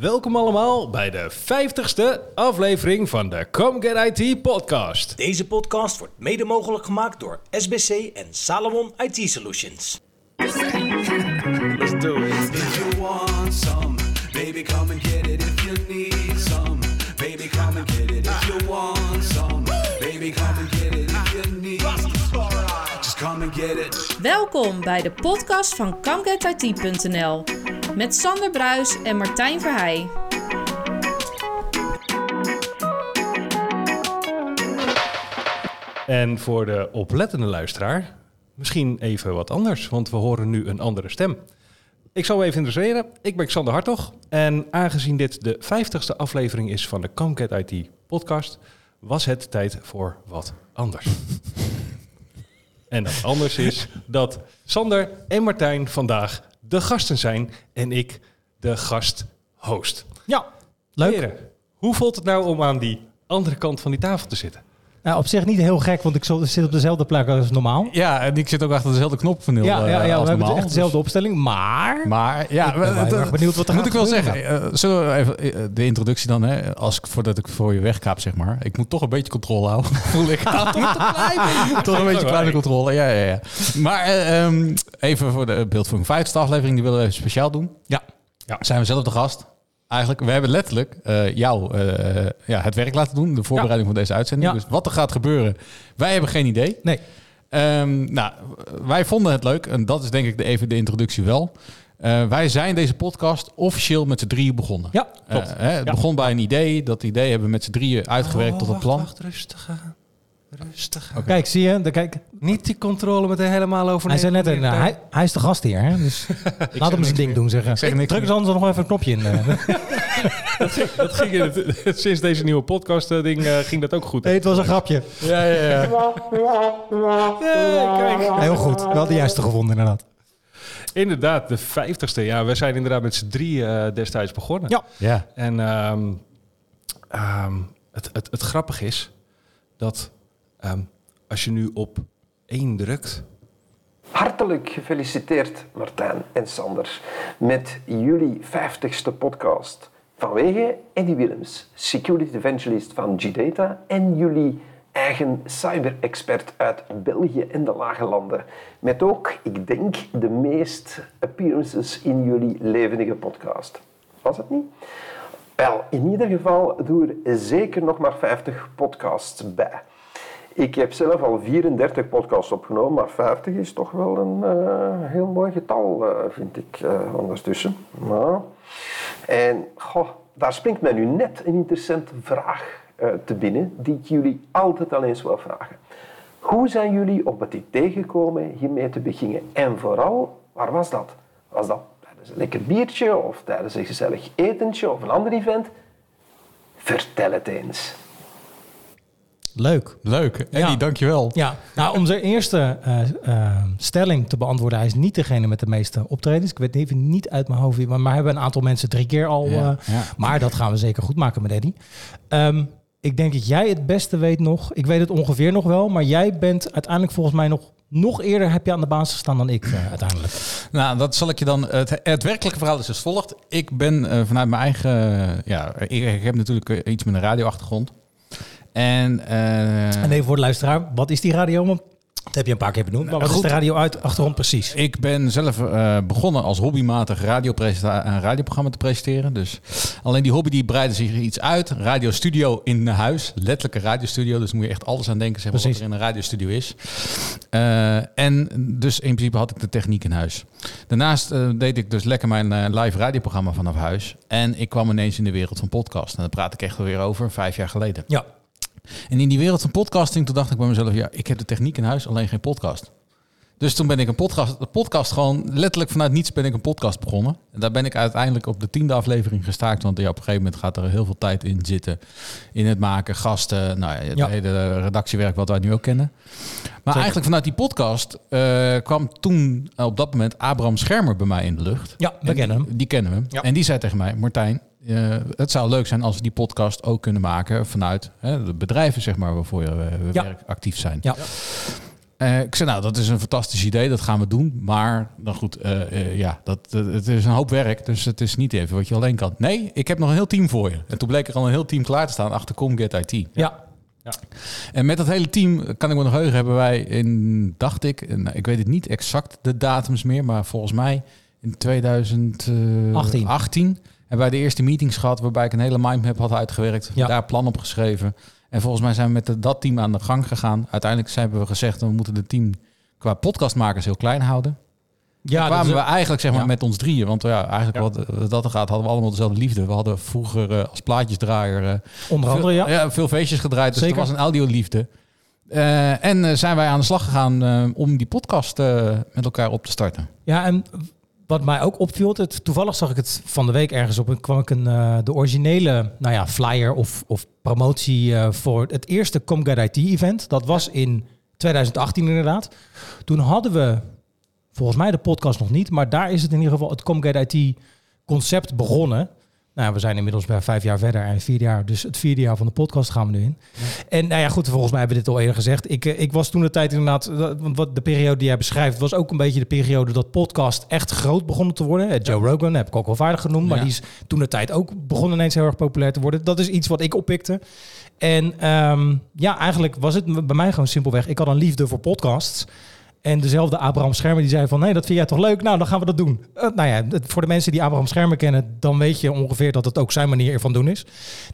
Welkom allemaal bij de 50ste aflevering van de Come Get IT podcast. Deze podcast wordt mede mogelijk gemaakt door SBC en Salomon IT Solutions. Let's do it. If you want some, baby, come and get it. If you need some, baby, come and get it. If you want some, baby, come and get it. If you need, just come and get it. Welkom bij de podcast van ComeGetIT.nl met Sander Bruis en Martijn Verheij. En voor de oplettende luisteraar misschien even wat anders, want we horen nu een andere stem. Ik zal even introduceren. Ik ben Xander Hartog. En aangezien dit de 50ste aflevering is van de Come Get IT podcast, was het tijd voor wat anders. En dat anders is dat Sander en Martijn vandaag de gasten zijn en ik de gasthost. Ja, leuk. Heren, hoe voelt het nou om aan die andere kant van die tafel te zitten? Nou, op zich niet heel gek, want ik zit op dezelfde plek als normaal. Ja, en ik zit ook achter dezelfde knop van Ja, ja, ja, we hebben normaal. echt dezelfde opstelling, maar... Dus- Maar ja, Ik ben wel we- heel dat- erg benieuwd wat er moet gaat ik wel zeggen. eh, zullen we even eh, de introductie dan, hè, als ik, voordat ik voor je wegkaap, zeg maar. Ik moet toch een beetje controle houden, voel ik. toch een beetje kleine controle, ja, ja, ja. Maar eh, ehm, even voor de beeldvorming. Vijfde aflevering, die willen we even speciaal doen. Ja. Ja. Zijn we zelf de gast? Eigenlijk, we hebben letterlijk eh, jou eh, ja, het werk laten doen, de voorbereiding van deze uitzending. Ja. Dus wat er gaat gebeuren, wij hebben geen idee. Nee, Ehm, nou, wij vonden het leuk en dat is denk ik de, even de introductie wel. Eh, wij zijn deze podcast officieel met z'n drieën begonnen. ja, klopt. hè, het Ja. begon bij een idee. Dat idee hebben we met z'n drieën uitgewerkt tot een Oh, plan. Wacht, rustig aan. Rustig aan. Kijk, zie je? De, kijk, Niet die controle meteen helemaal over. hij zei net, een, eh, hij, hij is de gast hier, hè? Dus laat hem zijn ding doen, zeggen. zeg niks Druk eens anders nog even een knopje in. eh. Dat ging in het- sinds deze nieuwe podcast eh, ding eh, ging dat ook goed. Nee, het was een grapje. Ja, ja, ja. kijk. Heel goed, wel de juiste gevonden inderdaad. Inderdaad, de vijftigste. Ja, we zijn inderdaad met z'n drie eh, destijds begonnen. Ja. ja. En ehm, ehm, het, het, het grappige is dat ehm, als je nu op één drukt, Hartelijk gefeliciteerd Martijn en Sander met jullie 50ste podcast. Vanwege Eddie Willems, security evangelist van G-Data en jullie eigen cyber-expert uit België en de Lage Landen. Met ook, ik denk, de meest appearances in jullie levendige podcast. Was het niet? Wel, in ieder geval doe er zeker nog maar 50 podcasts bij. Ik heb zelf al 34 podcasts opgenomen, maar 50 is toch wel een eh, heel mooi getal, eh, vind ik, eh, ondertussen. Ja. En goh, daar springt mij nu net een interessante vraag te binnen, die ik jullie altijd al eens wil vragen. Hoe zijn jullie op het idee gekomen hiermee te beginnen? En vooral, waar was dat? Was dat tijdens een lekker biertje, of tijdens een gezellig etentje, of een ander event? Vertel het eens. Leuk. Leuk. Eddie, Ja. dankjewel. Ja, nou om zijn eerste eh, eh, stelling te beantwoorden, hij is niet degene met de meeste optredens. Ik weet even niet uit mijn hoofd, maar, maar hebben een aantal mensen drie keer al. Ja, eh, ja. Maar dat gaan we zeker goed maken met Eddie. Ehm, ik denk dat jij het beste weet nog. Ik weet het ongeveer nog wel, maar jij bent uiteindelijk volgens mij nog, nog eerder heb je aan de basis gestaan dan ik uiteindelijk. Nou, dat zal ik je dan. Het, het werkelijke verhaal is als volgt. Ik ben vanuit mijn eigen. ja, ik, ik heb natuurlijk iets met een radioachtergrond. En, eh, En even voor de luisteraar, wat is die radio? Dat heb je een paar keer benoemd. Maar wat goed. is de radio uit achtergrond precies? Ik ben zelf eh, begonnen als hobbymatig een radioprogramma te presenteren. Dus alleen die hobby die breidde zich iets uit. Radiostudio in huis. Letterlijke radiostudio. Dus moet je echt alles aan denken zeg maar, wat er in een radiostudio is. Eh, en dus in principe had ik de techniek in huis. Daarnaast deed ik dus lekker mijn live radioprogramma vanaf huis. En ik kwam ineens in de wereld van podcast. En daar praat ik echt alweer over vijf jaar geleden. Ja, En in die wereld van podcasting, toen dacht ik bij mezelf, ja, ik heb de techniek in huis, alleen geen podcast. Dus toen ben ik een podcast, een podcast gewoon letterlijk vanuit niets ben ik een podcast begonnen. En daar ben ik uiteindelijk op de tiende aflevering gestaakt. Want ja, op een gegeven moment gaat er heel veel tijd in zitten. In het maken, gasten, nou ja, het Ja. hele redactiewerk wat wij nu ook kennen. Maar eigenlijk vanuit die podcast eh, kwam toen eh, op dat moment Abraham Schermer bij mij in de lucht. Ja, we En kennen die, hem. Die kennen we. Ja. En die zei tegen mij, Martijn, eh, het zou leuk zijn als we die podcast ook kunnen maken vanuit hè, de bedrijven zeg maar, waarvoor we, we Ja. werk actief zijn. Ja. Eh, ik zei, nou, dat is een fantastisch idee, dat gaan we doen. Maar, dan goed, eh, eh, ja, dat, eh, het is een hoop werk, dus het is niet even wat je alleen kan. Nee, ik heb nog een heel team voor je. En toen bleek er al een heel team klaar te staan achter Comget IT. Ja. En met dat hele team, kan ik me nog heugen, hebben wij in, dacht ik, en ik weet het niet exact de datums meer, maar volgens mij in 2018 18. Hebben wij de eerste meetings gehad waarbij ik een hele mindmap had uitgewerkt, Ja. daar plan op geschreven. En volgens mij zijn we met de- dat team aan de gang gegaan. Uiteindelijk hebben we gezegd, we moeten het team qua podcastmakers heel klein houden. Ja, kwamen we eigenlijk zeg maar ja. met ons drieën. Want ja, eigenlijk Ja. wat dat er gaat, hadden we allemaal dezelfde liefde. We hadden vroeger eh, als plaatjesdraaier eh, onder andere, ja. veel, veel feestjes gedraaid. Dus Zeker. er was een audioliefde. Eh en eh, zijn wij aan de slag gegaan eh, om die podcast eh, met elkaar op te starten. Ja, en wat mij ook opviel, het, toevallig zag ik het van de week ergens op, en kwam ik een, eh, de originele nou ja, flyer of, of promotie eh, voor het eerste Comget IT-event. Dat was in 2018 inderdaad. Toen hadden we, volgens mij de podcast nog niet, maar daar is het in ieder geval het Comget IT-concept begonnen. Nou, we zijn inmiddels bij vijf jaar verder en vier jaar, dus het vierde jaar van de podcast gaan we nu in. En nou ja, goed, volgens mij hebben we dit al eerder gezegd. Ik, eh, ik was toen de tijd inderdaad, eh, want wat de periode die jij beschrijft, was ook een beetje de periode dat podcast echt groot begonnen te worden. Eh, Joe Rogan heb ik ook wel vaardig genoemd, maar Ja. die is toen de tijd ook begonnen ineens heel erg populair te worden. Dat is iets wat ik oppikte. En ehm, ja, eigenlijk was het bij mij gewoon simpelweg. Ik had een liefde voor podcasts. En dezelfde Abraham Schermer die zei van... nee, dat vind jij toch leuk? Nou, dan gaan we dat doen. Eh, nou ja, het- voor de mensen die Abraham Schermer kennen... dan weet je ongeveer dat het ook zijn manier van doen is.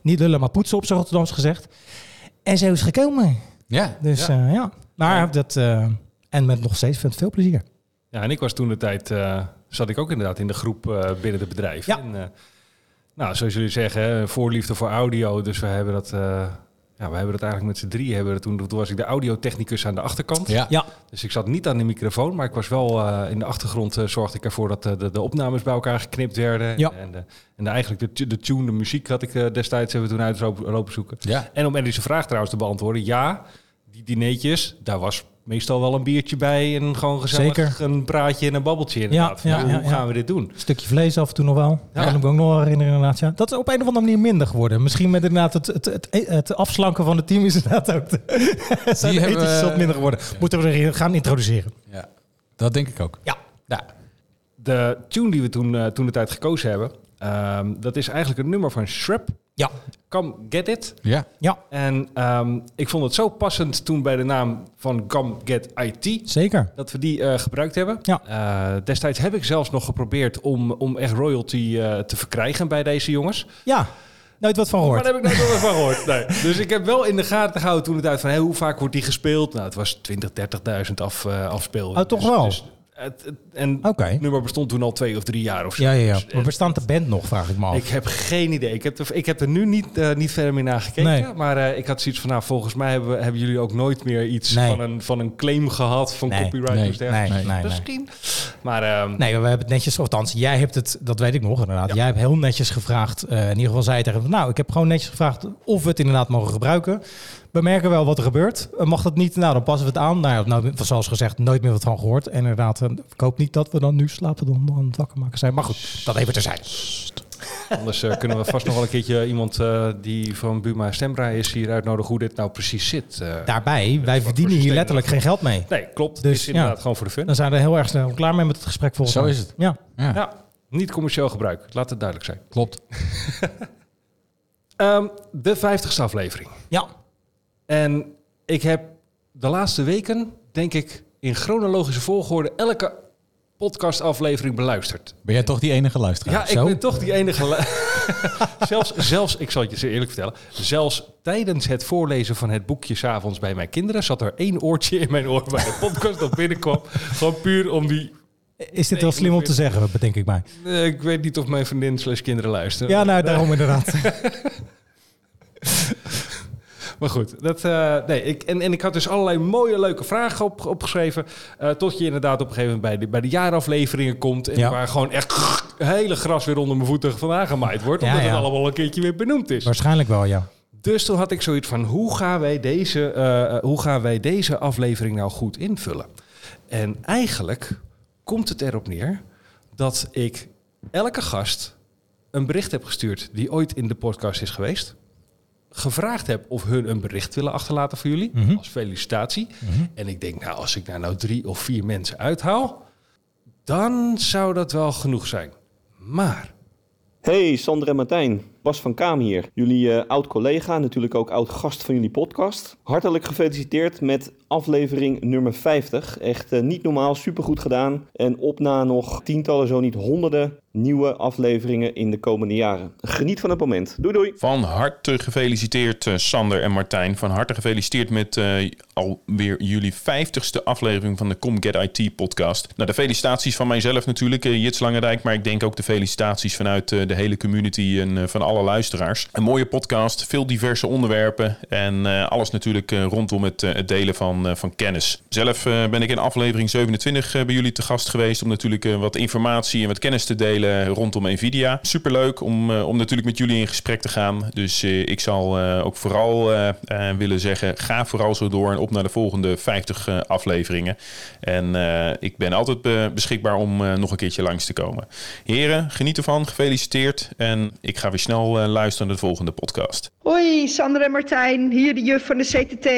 Niet lullen, maar poetsen op zijn Rotterdams gezegd. En zo is het gekomen. Ja, Dus ja, ja. maar dat... eh, en met nog steeds veel plezier. Ja, en ik was toen de tijd, eh, zat ik ook inderdaad in de groep eh, binnen de bedrijven. Ja. En, eh, nou, zoals jullie zeggen, voorliefde voor audio. Dus we hebben dat, eh, ja, we hebben dat eigenlijk met z'n drie. Hebben we toen, toen was ik de audiotechnicus aan de achterkant. ja. Ja, Dus ik zat niet aan de microfoon, maar ik was wel eh, in de achtergrond. eh, zorgde ik ervoor dat eh, de, de opnames bij elkaar geknipt werden. Ja. En, de, en de, eigenlijk de, de tune, de muziek had ik destijds hebben we toen uit lopen, lopen zoeken. ja. En om Eddie's vraag trouwens te beantwoorden, ja, die dineetjes, daar was meestal wel een biertje bij en gewoon gezellig Zeker. een praatje en een babbeltje inderdaad. Ja, ja, Hoe ja, ja. gaan we dit doen? een stukje vlees af en toe nog wel. Ja. Kan ik me ook nog wel herinneren inderdaad. Ja. Dat is op een of andere manier minder geworden. Misschien met inderdaad het, het, het, het afslanken van het team is inderdaad ook... De, zijn de we- wat minder geworden. Moeten we er gaan introduceren. ja. Dat denk ik ook. Ja. Ja. De tune die we toen, eh, toen de tijd gekozen hebben, ehm, dat is eigenlijk een nummer van Shrep. Ja. Come Get It. Ja, Ja, En ehm, ik vond het zo passend toen bij de naam van Come Get IT. zeker. Dat we die eh, gebruikt hebben. Ja. Eh, destijds heb ik zelfs nog geprobeerd om, om echt royalty eh, te verkrijgen bij deze jongens. Ja, nooit wat van Maar gehoord. daar heb ik nooit van gehoord. Nee. Dus ik heb wel in de gaten gehouden toen het uit van hoe vaak wordt die gespeeld? Nou, het was 20, 30.000 af, afspeel. Oh, toch Dus- wel? dus het, het- en Oké. het nummer bestond toen al twee of drie jaar of zo. Ja, ja, ja. Dus, Maar bestaat de band nog, vraag ik me af. ik heb geen idee. Ik heb er, ik heb er nu niet, eh, niet verder meer naar gekeken. Nee. Maar eh, ik had zoiets van, nou, volgens mij hebben, hebben jullie ook nooit meer iets Nee. van, een, van een claim gehad van Nee. copyright Nee. Nee, nee, nee. Misschien. Maar ehm, Nee, we hebben het netjes, althans, jij hebt het, dat weet ik nog inderdaad. Ja. Jij hebt heel netjes gevraagd, eh, in ieder geval zei je tegen nou, ik heb gewoon netjes gevraagd of we het inderdaad mogen gebruiken. We merken wel wat er gebeurt. Eh, mag dat niet? Nou, dan passen we het aan. Nou, nou zoals gezegd, nooit meer wat van gehoord. En inderdaad, eh, ik hoop niet dat we dan nu slapen dan aan het wakker maken zijn. Maar goed, dat even terzijde. Anders eh, kunnen we vast nog wel een keertje iemand eh, die van Buma Stemra is hier uitnodigen hoe dit nou precies zit. eh. Daarbij, wij verdienen hier letterlijk geen geld mee. nee, klopt. Dus, is inderdaad ja. gewoon voor de fun. Dan zijn we heel erg snel klaar mee met het gesprek volgens Zo mij. is het. Ja, ja. Ja, niet commercieel gebruik. Laat het duidelijk zijn. klopt. Ehm, de vijftigste aflevering. ja. En ik heb de laatste weken, denk ik, in chronologische volgorde elke podcastaflevering beluisterd. Ben jij toch die enige luisteraar? Ja, ik zo? ben toch die enige. zelfs, zelfs, ik zal het je zeer eerlijk vertellen, zelfs tijdens het voorlezen van het boekje s'avonds bij mijn kinderen zat er één oortje in mijn oor waar de podcast op binnenkwam. Gewoon puur om die. Is dit wel slim om te zeggen, bedenk ik mij. ik weet niet of mijn vriendin slash kinderen luisteren. Ja, nou, daarom inderdaad. Maar goed, dat, eh, nee, ik, en, en ik had dus allerlei mooie, leuke vragen op, opgeschreven. eh, tot je inderdaad op een gegeven moment bij de, bij de jaarafleveringen komt. En Ja. waar gewoon echt hele gras weer onder mijn voeten vandaan gemaaid wordt. Omdat ja. het allemaal een keertje weer benoemd is. Waarschijnlijk wel, ja. Dus toen had ik zoiets van, hoe gaan wij deze, eh, hoe gaan wij deze aflevering nou goed invullen? En eigenlijk komt het erop neer dat ik elke gast een bericht heb gestuurd die ooit in de podcast is geweest. Gevraagd heb of hun een bericht willen achterlaten voor jullie. Mhm. Als felicitatie. En ik denk, nou, als ik daar nou drie of vier mensen uithaal, dan zou dat wel genoeg zijn. Maar Hey Sander en Martijn, Bas van Kaam hier. Jullie eh, oud-collega, natuurlijk ook oud-gast van jullie podcast. Hartelijk gefeliciteerd met aflevering nummer 50. Echt eh, niet normaal, supergoed gedaan. En op na nog tientallen, zo niet honderden nieuwe afleveringen in de komende jaren. Geniet van het moment. Doei doei! Van harte gefeliciteerd, eh, Sander en Martijn. Van harte gefeliciteerd met alweer jullie vijftigste aflevering van de Com Get IT podcast. Nou, de felicitaties van mijzelf natuurlijk, Jits Langerijk. Maar ik denk ook de felicitaties vanuit de hele community en van alle luisteraars. Een mooie podcast, veel diverse onderwerpen. En eh, alles natuurlijk eh, rondom het, eh, het delen van, van kennis. Zelf ben ik in aflevering 27 eh, bij jullie te gast geweest. Om natuurlijk wat informatie en wat kennis te delen rondom Nvidia. Superleuk om, om natuurlijk met jullie in gesprek te gaan. Dus ik zal ook vooral willen zeggen, ga vooral zo door en op naar de volgende 50 eh, afleveringen. En ik ben altijd beschikbaar om nog een keertje langs te komen. Heren, geniet ervan, gefeliciteerd. En ik ga weer snel eh, luisteren naar de volgende podcast. Hoi, Sander en Martijn, hier de juf van de CTT.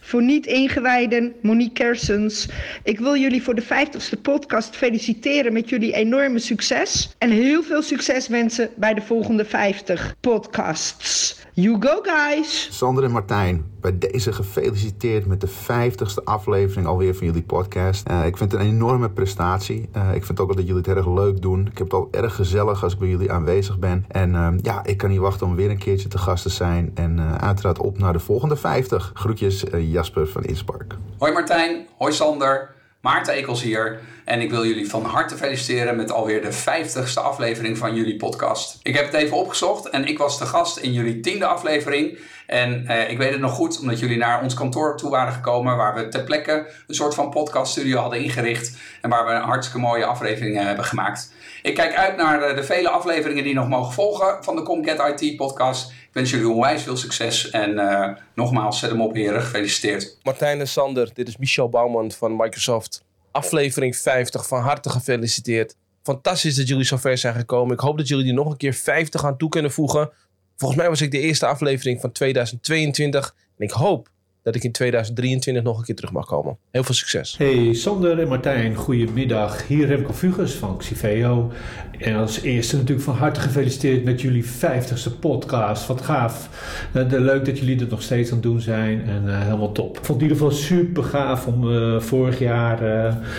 Voor niet-ingewijden, Monique Kersens. Ik wil jullie voor de 50ste podcast feliciteren met jullie enorme succes. En heel veel succes wensen bij de volgende 50 podcasts. You go, guys! Sander en Martijn, bij deze gefeliciteerd met de 50ste aflevering alweer van jullie podcast. Eh, ik vind het een enorme prestatie. Eh, ik vind ook dat jullie het erg leuk doen. Ik heb het al erg gezellig als ik bij jullie aanwezig ben. En ehm, ja, ik kan niet wachten om weer een keertje te gast te zijn. En eh, uiteraard op naar de volgende 50. Groetjes, Jasper van Inspark. Hoi Martijn, hoi Sander, Maarten Ekels hier. En ik wil jullie van harte feliciteren met alweer de 50ste aflevering van jullie podcast. Ik heb het even opgezocht en ik was de gast in jullie tiende aflevering. En eh, ik weet het nog goed, omdat jullie naar ons kantoor toe waren gekomen, waar we ter plekke een soort van podcaststudio hadden ingericht. En waar we een hartstikke mooie afleveringen hebben gemaakt. Ik kijk uit naar eh, de vele afleveringen die nog mogen volgen van de Comcat IT podcast. Ik wens jullie onwijs veel succes en eh, nogmaals, zet hem op heren, gefeliciteerd. Martijn en Sander, dit is Michel Bouwman van Microsoft. Aflevering 50, van harte gefeliciteerd. Fantastisch dat jullie zover zijn gekomen. Ik hoop dat jullie er nog een keer 50 aan toe kunnen voegen. Volgens mij was ik de eerste aflevering van 2022. En ik hoop dat ik in 2023 nog een keer terug mag komen. Heel veel succes. Hey Sander en Martijn, goedemiddag. Hier Remco Vugus van Xiveo. En als eerste natuurlijk van harte gefeliciteerd met jullie 50ste podcast. Wat gaaf. Eh, leuk dat jullie het nog steeds aan het doen zijn en eh, helemaal top. Ik vond in ieder geval super gaaf om eh, vorig jaar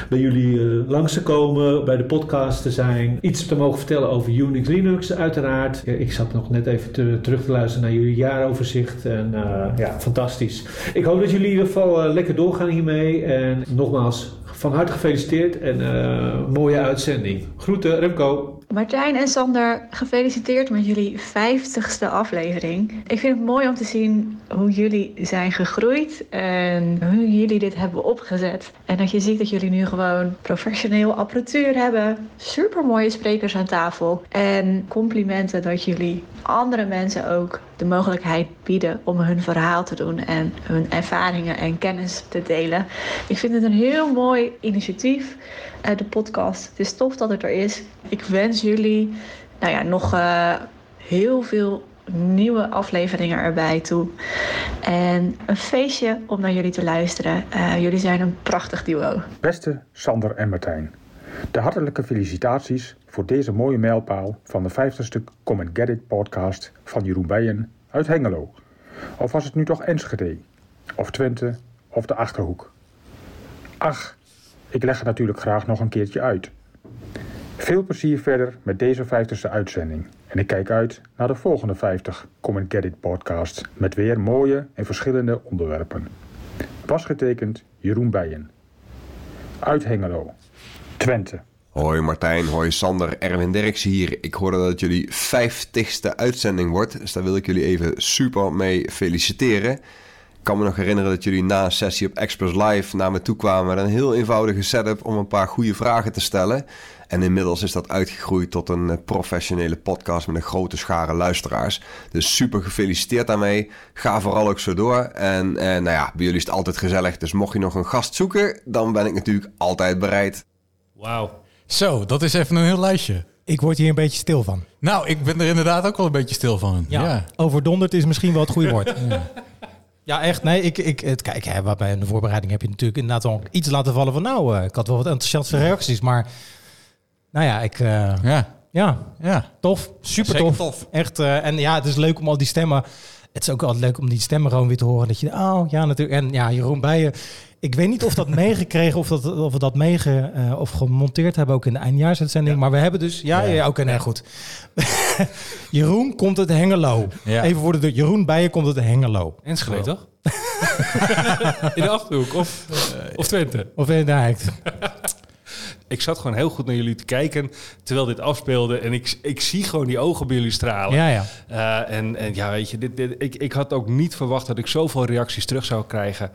bij jullie langs te komen, bij de podcast te zijn. Iets te mogen vertellen over Unix Linux uiteraard. Ik zat nog net even te- terug te luisteren naar jullie jaaroverzicht. En ja, fantastisch. Ik hoop dat jullie in ieder geval eh, lekker doorgaan hiermee. En nogmaals, van harte gefeliciteerd en eh, mooie uitzending. Groeten, Remco. Martijn en Sander, gefeliciteerd met jullie 50ste aflevering. Ik vind het mooi om te zien hoe jullie zijn gegroeid en hoe jullie dit hebben opgezet. En dat je ziet dat jullie nu gewoon professioneel apparatuur hebben, super mooie sprekers aan tafel en complimenten dat jullie andere mensen ook de mogelijkheid bieden om hun verhaal te doen en hun ervaringen en kennis te delen. Ik vind het een heel mooi initiatief, eh, de podcast. Het is tof dat het er is. Ik wens jullie nou ja, nog eh, heel veel nieuwe afleveringen erbij toe. En een feestje om naar jullie te luisteren. Eh, jullie zijn een prachtig duo. Beste Sander en Martijn, de hartelijke felicitaties voor deze mooie mijlpaal van de 50ste Come and Get It podcast van Jeroen Bijen uit Hengelo. Of was het nu toch Enschede? Of Twente? Of de Achterhoek? Ach, ik leg het natuurlijk graag nog een keertje uit. Veel plezier verder met deze 50ste uitzending. En ik kijk uit naar de volgende 50 Come Get It podcast met weer mooie en verschillende onderwerpen. Was getekend Jeroen Bijen. Uit Hengelo. Twente. Hoi Martijn, hoi Sander, Erwin Derks hier. Ik hoorde dat het jullie 50ste uitzending wordt, dus daar wil ik jullie even super mee feliciteren. Ik kan me nog herinneren dat jullie na een sessie op Express Live naar me toe kwamen met een heel eenvoudige setup om een paar goede vragen te stellen. En inmiddels is dat uitgegroeid tot een eh, professionele podcast met een grote schare luisteraars. Dus super gefeliciteerd daarmee. Ga vooral ook zo door. En eh, nou ja, bij jullie is het altijd gezellig. Dus mocht je nog een gast zoeken, dan ben ik natuurlijk altijd bereid. Wauw. Zo, dat is even een heel lijstje. Ik word hier een beetje stil van. Nou, ik ben er inderdaad ook wel een beetje stil van. Ja, Ja. overdonderd is misschien wel het goede woord. Ja, echt. Nee, ik, ik, het, kijk, hè, wat bij de voorbereiding heb je natuurlijk inderdaad al iets laten vallen van... nou, eh, ik had wel wat enthousiaste reacties, maar... Nou ja, ik... eh, Ja. ja, Ja. tof. Super tof. tof. Echt. eh, en ja, het is leuk om al die stemmen... Het is ook altijd leuk om die stemmen gewoon weer te horen. Dat je, oh ja, natuurlijk. En ja, Jeroen Bijen. Ik weet niet of dat meegekregen of, dat, of we dat meege, eh, of gemonteerd hebben ook in de eindjaarsuitzending. Maar we hebben dus, ja, ja. oké, nee, goed. Jeroen komt uit Hengelo. Ja. Even voor de deur. Jeroen Bijen komt uit Hengelo. Enschede, toch? in de Achterhoek of, of Twente. Of in de Eik. Ik zat gewoon heel goed naar jullie te kijken terwijl dit afspeelde. En ik, ik zie gewoon die ogen bij jullie stralen. Ja, ja. Eh, en, en ja, weet je, dit, dit, ik, ik had ook niet verwacht dat ik zoveel reacties terug zou krijgen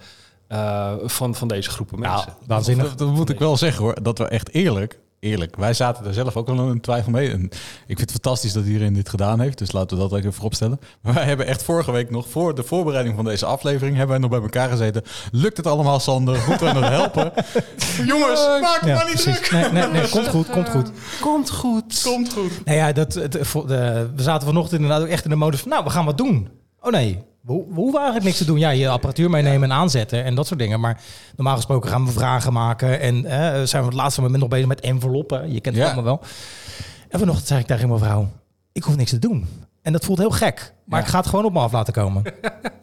eh, van, van deze groepen mensen. Waanzinnig. Dat, dat moet ik wel zeggen hoor. Dat we echt eerlijk, eerlijk. Wij zaten er zelf ook wel in twijfel mee. En ik vind het fantastisch dat iedereen dit gedaan heeft. Dus laten we dat even vooropstellen. Maar wij hebben echt vorige week nog, voor de voorbereiding van deze aflevering, hebben wij nog bij elkaar gezeten. Lukt het allemaal, Sander? Moeten we nog helpen? Jongens, maak het Ja, maar niet precies. druk. Nee, nee, nee, komt goed, komt goed. Komt goed. Komt goed. Nou ja, dat, het, voor de, we zaten vanochtend inderdaad ook echt in de modus van, nou, we gaan wat doen. Oh nee, we, ho- we hoeven eigenlijk niks te doen. Ja, je apparatuur meenemen en aanzetten en dat soort dingen. Maar normaal gesproken gaan we vragen maken. En eh, zijn we het laatste moment nog bezig met enveloppen. Je kent het Ja. allemaal wel. En vanochtend zei ik tegen mijn vrouw, ik hoef niks te doen. En dat voelt heel gek. Maar Ja. ik ga het gewoon op me af laten komen.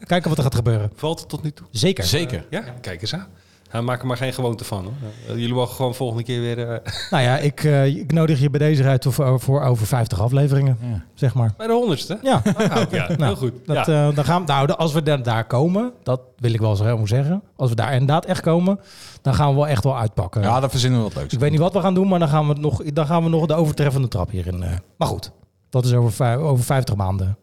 Kijken wat er gaat gebeuren. Valt het tot nu toe? Zeker. Zeker. Ja, kijk eens aan. Ja, maak er maar geen gewoonte van. Hoor. Eh, Jullie mogen gewoon volgende keer weer eh, Nou ja, ik, eh, ik nodig je bij deze uit voor, voor over 50 afleveringen, Ja. zeg maar. bij de honderdste. Ja. Ah, ja, heel Nou, goed. Dat, ja. eh, dan gaan, nou, de- als we daar, daar komen, dat wil ik wel zo helemaal zeggen. Als we daar inderdaad echt komen, dan gaan we wel echt wel uitpakken. Ja, dan verzinnen we wat leuks. ik weet niet wat we gaan doen, maar dan gaan we nog, dan gaan we nog de overtreffende trap hierin. eh. maar goed, dat is over, vijf, over 50 maanden.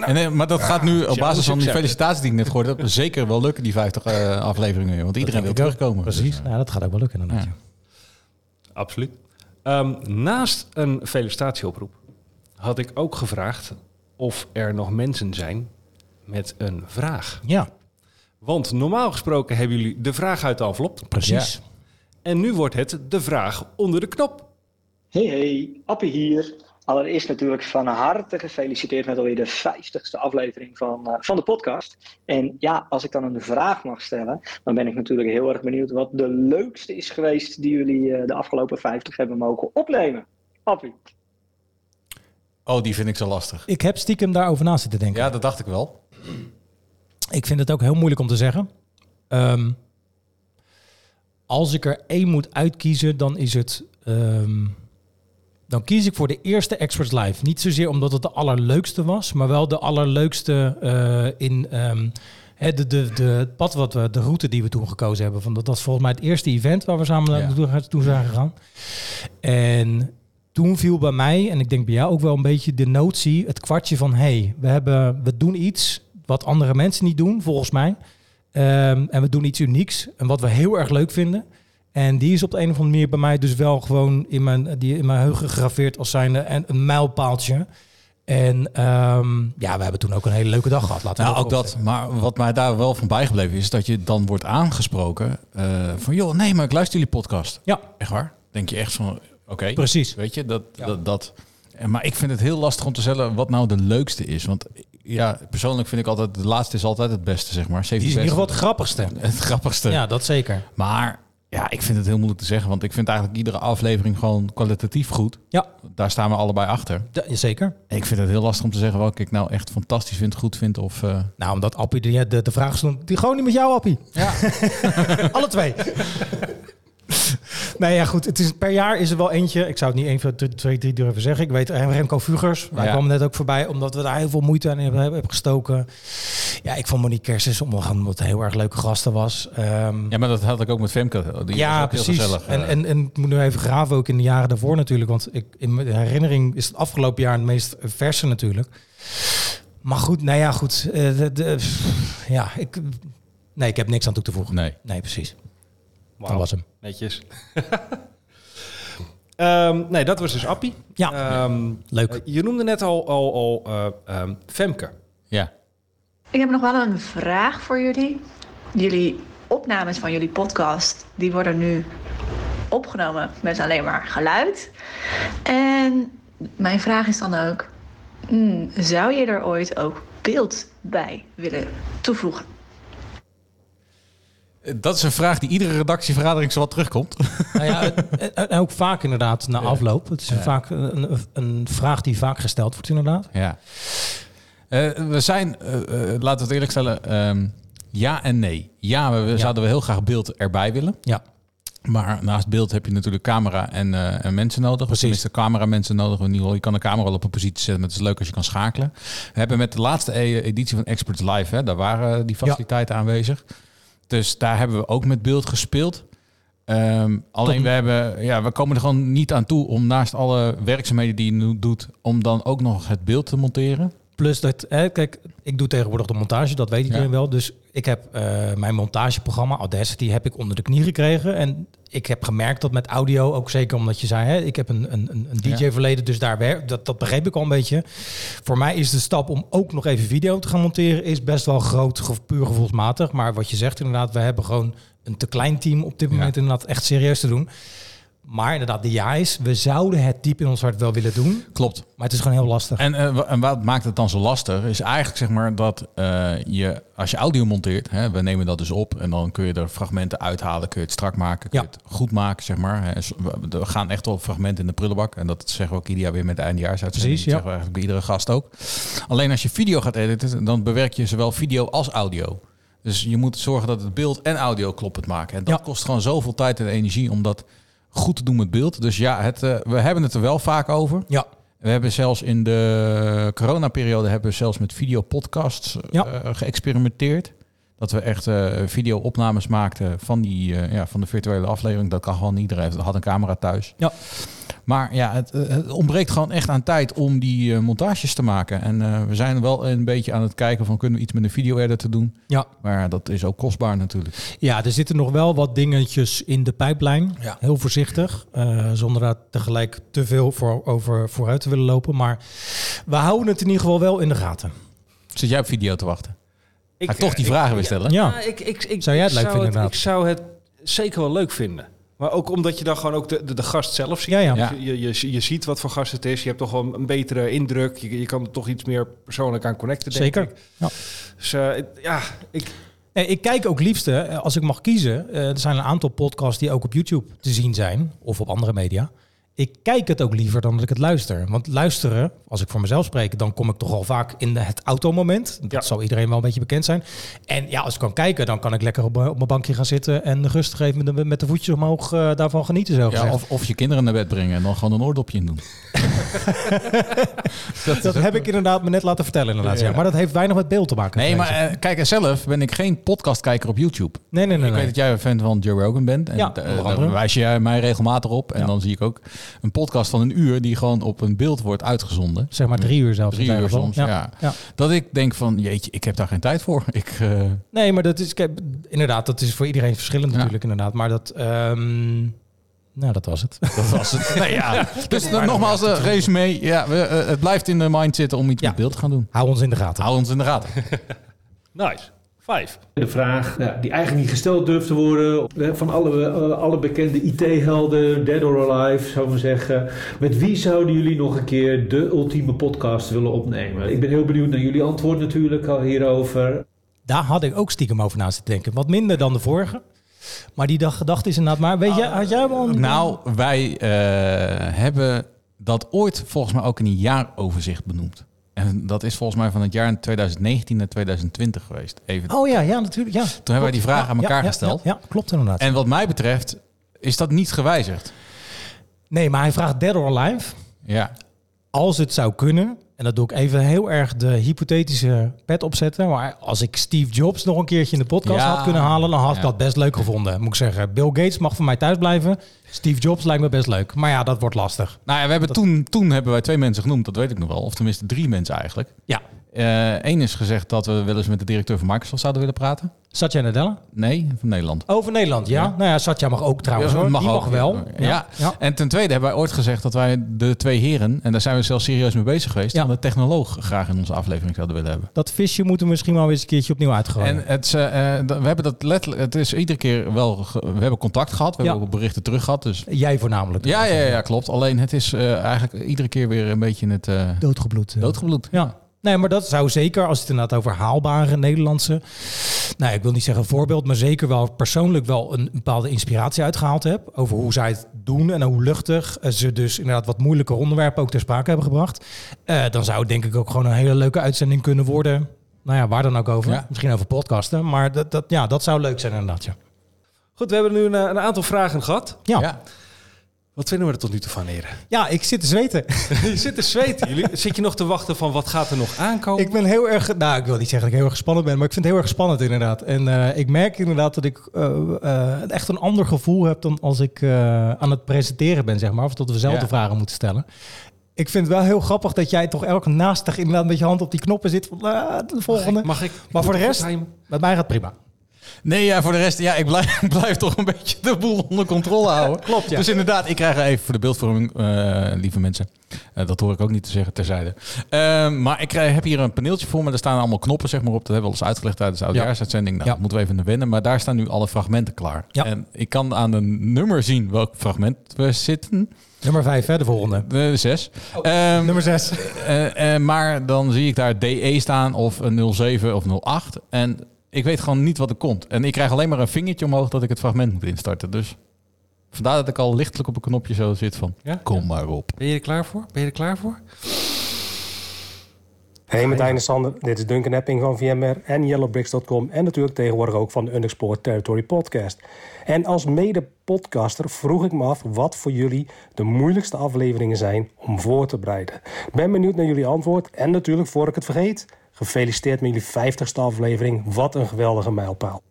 En, eh, maar dat gaat nu op Ja, basis van die felicitaties die ik net gehoord heb, zeker wel lukken, die 50 eh, afleveringen. Want iedereen wil terugkomen. Precies, Dus, nou, dat gaat ook wel lukken inderdaad. Ja. Absoluut. Ehm, naast een felicitatieoproep had ik ook gevraagd of er nog mensen zijn met een vraag. Ja, Want normaal gesproken hebben jullie de vraag uit de envelop. precies. En nu wordt het de vraag onder de knop. Hey hey, Appie hier. Allereerst natuurlijk van harte gefeliciteerd met alweer de 50ste aflevering van, eh, van de podcast. En ja, als ik dan een vraag mag stellen, dan ben ik natuurlijk heel erg benieuwd wat de leukste is geweest die jullie eh, de afgelopen 50 hebben mogen opnemen. Appie. Oh, die vind ik zo lastig. Ik heb stiekem daarover na zitten denken. Ja, dat dacht ik wel. Ik vind het ook heel moeilijk om te zeggen. Ehm, als ik er één moet uitkiezen, dan is het. ehm, dan kies ik voor de eerste Experts Live. Niet zozeer omdat het de allerleukste was, maar wel de allerleukste eh, in ehm, de, de, de, het pad wat we, de route die we toen gekozen hebben. Van dat was volgens mij het eerste event waar we samen Ja. naartoe zijn gegaan. En toen viel bij mij, en ik denk bij jou ook wel een beetje de notie, het kwartje van hey, we, hebben, we doen iets wat andere mensen niet doen, volgens mij. Ehm, en we doen iets unieks en wat we heel erg leuk vinden. En die is op de een of andere manier bij mij dus wel gewoon in mijn, die in mijn geheugen gegraveerd als zijnde een, een mijlpaaltje. En ehm, ja, we hebben toen ook een hele leuke dag gehad. Laten we Nou, ook dat. Maar wat mij daar wel van bijgebleven is, dat je dan wordt aangesproken eh, van, joh, nee, maar ik luister jullie podcast. Ja. Echt waar? Denk je echt van, oké. Prezetten. Weet je, dat, dat, dat. En, maar ik vind het heel lastig om te zeggen wat nou de leukste is. Want ja, persoonlijk vind ik altijd, de laatste is altijd het beste, zeg maar. Die is in ieder geval het grappigste. Het grappigste. Ja, dat zeker. Maar ja, ik vind het heel moeilijk te zeggen, want ik vind eigenlijk iedere aflevering gewoon kwalitatief goed. Ja. Daar staan we allebei achter. Ja, zeker. En ik vind het heel lastig om te zeggen welke ik nou echt fantastisch vind, goed vind of... eh, Nou, omdat Appie de, de, de vraag stond, die gewoon niet met jou, Appie. Ja. Alle twee. nee, ja, goed. Het is, per jaar is er wel eentje. Ik zou het niet één, twee, twee, drie durven zeggen. Ik weet, eh, Remco Vugers. Wij Ja. kwamen net ook voorbij, omdat we daar heel veel moeite aan hebben, hebben gestoken. Ja, ik vond Monique Kerstens, omdat het heel erg leuke gasten was. Ehm, Ja, maar dat had ik ook met Femke. Die ja, precies. gezellig. En, eh. en, en ik moet nu even graven, ook in de jaren daarvoor natuurlijk. Want ik, in mijn herinnering is het afgelopen jaar het meest verse natuurlijk. Maar goed, nou ja, goed. eh, de, de- ja, ik, nee, ik heb niks aan toe te voegen. Nee. Nee, precies. Wauw, Dat was hem. Netjes. Ehm, nee, dat was dus Appie. Ja, Ehm, leuk. eh, je noemde net al, al, al eh, ehm, Femke. Ja. Ik heb nog wel een vraag voor jullie. Jullie opnames van jullie podcast, die worden nu opgenomen met alleen maar geluid. En mijn vraag is dan ook, hmm, zou je er ooit ook beeld bij willen toevoegen? Dat is een vraag die iedere redactievergadering zo wat terugkomt. Nou ja, en- en ook vaak inderdaad na afloop. Het is Ja. vaak een, een, vraag die vaak gesteld wordt inderdaad. Ja. Eh, we zijn, eh, eh, laten we het eerlijk stellen, ehm, ja en nee. Ja, we, we zouden we heel graag beeld erbij willen. Ja. Maar naast beeld heb je natuurlijk camera en, eh, en mensen nodig. Precies. Tenminste, camera mensen nodig. In ieder geval, je kan een camera wel op een positie zetten, maar het is leuk als je kan schakelen. We hebben met de laatste e- editie van Experts Live, hè, daar waren die faciliteiten aanwezig. Dus daar hebben we ook met beeld gespeeld. Ehm, alleen Tot- we, hebben, ja, we komen er gewoon niet aan toe om naast alle werkzaamheden die je nu doet, om dan ook nog het beeld te monteren. Plus dat, hè, kijk, ik doe tegenwoordig de montage, dat weet iedereen Ja. wel. Dus ik heb eh, mijn montageprogramma Audacity heb ik onder de knie gekregen. En ik heb gemerkt dat met audio, ook zeker omdat je zei, hè, ik heb een, een, een- DJ-verleden, dus daar werk, dat, dat begreep ik al een beetje. Voor mij is de stap om ook nog even video te gaan monteren, is best wel groot, puur gevoelsmatig. Maar wat je zegt inderdaad, we hebben gewoon een te klein team op dit moment inderdaad echt serieus te doen. Maar inderdaad, de ja is, we zouden het diep in ons hart wel willen doen. Klopt. Maar het is gewoon heel lastig. En, eh, en wat maakt het dan zo lastig? Is eigenlijk zeg maar dat eh, je, als je audio monteert, hè, we nemen dat dus op en dan kun je er fragmenten uithalen, kun je het strak maken, kun je het goed maken, zeg maar. Hè. We gaan echt wel fragmenten in de prullenbak en dat zeggen we ook ieder jaar weer met de eindejaarsuitzending. Precies, Dat ja. zeggen we eigenlijk bij iedere gast ook. Alleen als je video gaat editen, dan bewerk je zowel video als audio. Dus je moet zorgen dat het beeld en audio kloppend maken. En dat kost gewoon zoveel tijd en energie om dat goed te doen met beeld. Dus ja, het, eh, we hebben het er wel vaak over. Ja. We hebben zelfs in de coronaperiode hebben we zelfs met videopodcasts eh, geëxperimenteerd. Dat we echt eh video-opnames maakten van, die, ja, van de virtuele aflevering. Dat kan gewoon niet. Iedereen had een camera thuis. Ja. Maar ja, het, eh, het ontbreekt gewoon echt aan tijd om die eh, montages te maken. En eh, we zijn wel een beetje aan het kijken van kunnen we iets met een video-editor doen. Ja. Maar dat is ook kostbaar natuurlijk. Ja, er zitten nog wel wat dingetjes in de pijplijn. Heel voorzichtig. eh, zonder daar tegelijk te veel voor, over vooruit te willen lopen. Maar we houden het in ieder geval wel in de gaten. Zit jij op video te wachten? Ik, Ga ik toch die vragen weer stellen? Ja. Ja, ik, ik, ik, Zou jij het ik leuk vinden, het? Ik zou het zeker wel leuk vinden. Maar ook omdat je dan gewoon ook de, de, de gast zelf ziet. Ja, ja. Je, je, je ziet wat voor gast het is. Je hebt toch wel een betere indruk. Je, je kan er toch iets meer persoonlijk aan connecten, denk Zeker. ik. Ja. Dus eh, ja, ik... Nee, ik kijk ook liefste, als ik mag kiezen, eh, er zijn een aantal podcasts die ook op YouTube te zien zijn. Of op andere media. Ik kijk het ook liever dan dat ik het luister. Want luisteren, als ik voor mezelf spreek, dan kom ik toch al vaak in de, het automoment. Dat zal iedereen wel een beetje bekend zijn. En ja, als ik kan kijken, dan kan ik lekker op, op mijn bankje gaan zitten en rustig even met de, met de voetjes omhoog eh, daarvan genieten. Zo Ja, of, of je kinderen naar bed brengen en dan gewoon een oordopje in doen. dat heb ik inderdaad me net laten vertellen. Inderdaad, Ja. Maar dat heeft weinig met beeld te maken. Nee, maar eh, kijk, zelf ben ik geen podcastkijker op YouTube. Nee, nee, nee, Ik nee. weet dat jij een fan van Joe Rogan bent. En Ja, eh, daar wijs je mij regelmatig op. En Ja. dan zie ik ook een podcast van een uur die gewoon op een beeld wordt uitgezonden. Zeg maar drie uur zelfs. Drie in uur soms, ja. Ja. Ja. Dat ik denk van, jeetje, ik heb daar geen tijd voor. Ik, eh, Nee, maar dat is, kijk, inderdaad, dat is voor iedereen verschillend natuurlijk, inderdaad. Maar dat, ehm, nou, dat was het. Dat was het. Nee, ja. Dus dan nogmaals, de resume. Ja, we, eh, het blijft in de mind zitten om iets met beeld te gaan doen. Hou ons in de gaten. Hou ons in de gaten. Nice. Vijf. De vraag ja, die eigenlijk niet gesteld durft te worden. eh, Van alle, eh, alle bekende IT-helden, dead or alive, zou ik zeggen. Met wie zouden jullie nog een keer de ultieme podcast willen opnemen? Ik ben heel benieuwd naar jullie antwoord natuurlijk al hierover. Daar had ik ook stiekem over na zitten denken. Wat minder dan de vorige. Maar die dag gedacht is inderdaad maar. Weet je, had jij hem al? Nou, wij eh, hebben dat ooit volgens mij ook in een jaaroverzicht benoemd. En dat is volgens mij van het jaar 2019 naar 2020 geweest. Even. Oh ja, ja, natuurlijk. Ja. Toen hebben wij die vraag aan elkaar ja, gesteld. Ja, ja, klopt inderdaad. En wat mij betreft is dat niet gewijzigd. Nee, maar hij vraagt dead or alive. Ja. Als het zou kunnen, en dat doe ik even heel erg de hypothetische pet opzetten. Maar als ik Steve Jobs nog een keertje in de podcast Ja. had kunnen halen, dan had ik Ja. dat best leuk gevonden. Moet ik zeggen, Bill Gates mag van mij thuis blijven. Steve Jobs lijkt me best leuk. Maar ja, dat wordt lastig. Nou ja, we hebben toen, toen hebben wij twee mensen genoemd, dat weet ik nog wel. Of tenminste drie mensen eigenlijk. Ja. Eén is gezegd dat we wel eens met de directeur van Microsoft zouden willen praten. Satya Nadella? Nee, van Nederland. Over Nederland, ja. Ja. Nou ja, Satya mag ook trouwens. Ja, hoor. Die mag ook. wel. Ja. En ten tweede hebben wij ooit gezegd dat wij de twee heren, en daar zijn we zelfs serieus mee bezig geweest, van de technoloog graag in onze aflevering zouden willen hebben. Dat visje moeten we misschien wel eens een keertje opnieuw uitgooien. En het, eh, eh, we hebben dat letterlijk, het is iedere keer wel, we hebben contact gehad, we hebben ook berichten terug gehad. Dus Jij voornamelijk. ja, ja, ja, klopt. Alleen het is eh, eigenlijk iedere keer weer een beetje het uh, doodgebloed. eh. Doodgebloed. Ja. Nee, maar dat zou zeker, als het inderdaad over haalbare Nederlandse, nou, ik wil niet zeggen voorbeeld, maar zeker wel persoonlijk wel een bepaalde inspiratie uitgehaald heb over hoe zij het doen en hoe luchtig eh, ze dus inderdaad wat moeilijke onderwerpen ook ter sprake hebben gebracht. Eh, dan zou het denk ik ook gewoon een hele leuke uitzending kunnen worden. Nou ja, waar dan ook over. Ja. Misschien over podcasten, maar dat, dat, ja, dat zou leuk zijn inderdaad. Ja. Goed, we hebben nu een, een aantal vragen gehad. Ja. Wat vinden we er tot nu toe van, heren? Ja, ik zit te zweten. je zit te zweten. Jullie, zit je nog te wachten van wat gaat er nog aankomen? Ik ben heel erg, nou ik wil niet zeggen dat ik heel erg gespannen ben, maar ik vind het heel erg spannend inderdaad. En eh, ik merk inderdaad dat ik eh, echt een ander gevoel heb dan als ik aan het presenteren ben, zeg maar. Of dat we zelf Ja. de vragen moeten stellen. Ik vind het wel heel grappig dat jij toch elke naastig inderdaad met je hand op die knoppen zit van de volgende. Mag ik? Maar voor de ik rest, met mij gaat het prima. Nee, ja, voor de rest, ja, ik blijf, blijf toch een beetje de boel onder controle houden. Klopt, ja. Dus inderdaad, ik krijg er even voor de beeldvorming, eh, lieve mensen. Eh, dat hoor ik ook niet te zeggen terzijde. Ehm, maar ik krijg, heb hier een paneeltje voor me. Daar staan allemaal knoppen zeg maar, op. Dat hebben we al eens uitgelegd tijdens de oudjaarsuitzending. Nou, Ja. dat moeten we even wennen. Maar daar staan nu alle fragmenten klaar. Ja. En ik kan aan een nummer zien welk fragment we zitten. Nummer 5, hè, de volgende. De 6. nummer 6. maar dan zie ik daar DE staan of een 07 of 08. En ik weet gewoon niet wat er komt. En ik krijg alleen maar een vingertje omhoog dat ik het fragment moet instarten. Dus vandaar dat ik al lichtelijk op een knopje zo zit van Ja? kom maar op. Ben je er klaar voor? Ben je er klaar voor? Hey Martijn en Sander, dit is Duncan Epping van VMware en YellowBricks.com en natuurlijk tegenwoordig ook van de Unexplored Territory podcast. En als mede-podcaster vroeg ik me af wat voor jullie de moeilijkste afleveringen zijn om voor te bereiden. Ik ben benieuwd naar jullie antwoord en natuurlijk, voor ik het vergeet, gefeliciteerd met jullie 50ste aflevering. Wat een geweldige mijlpaal.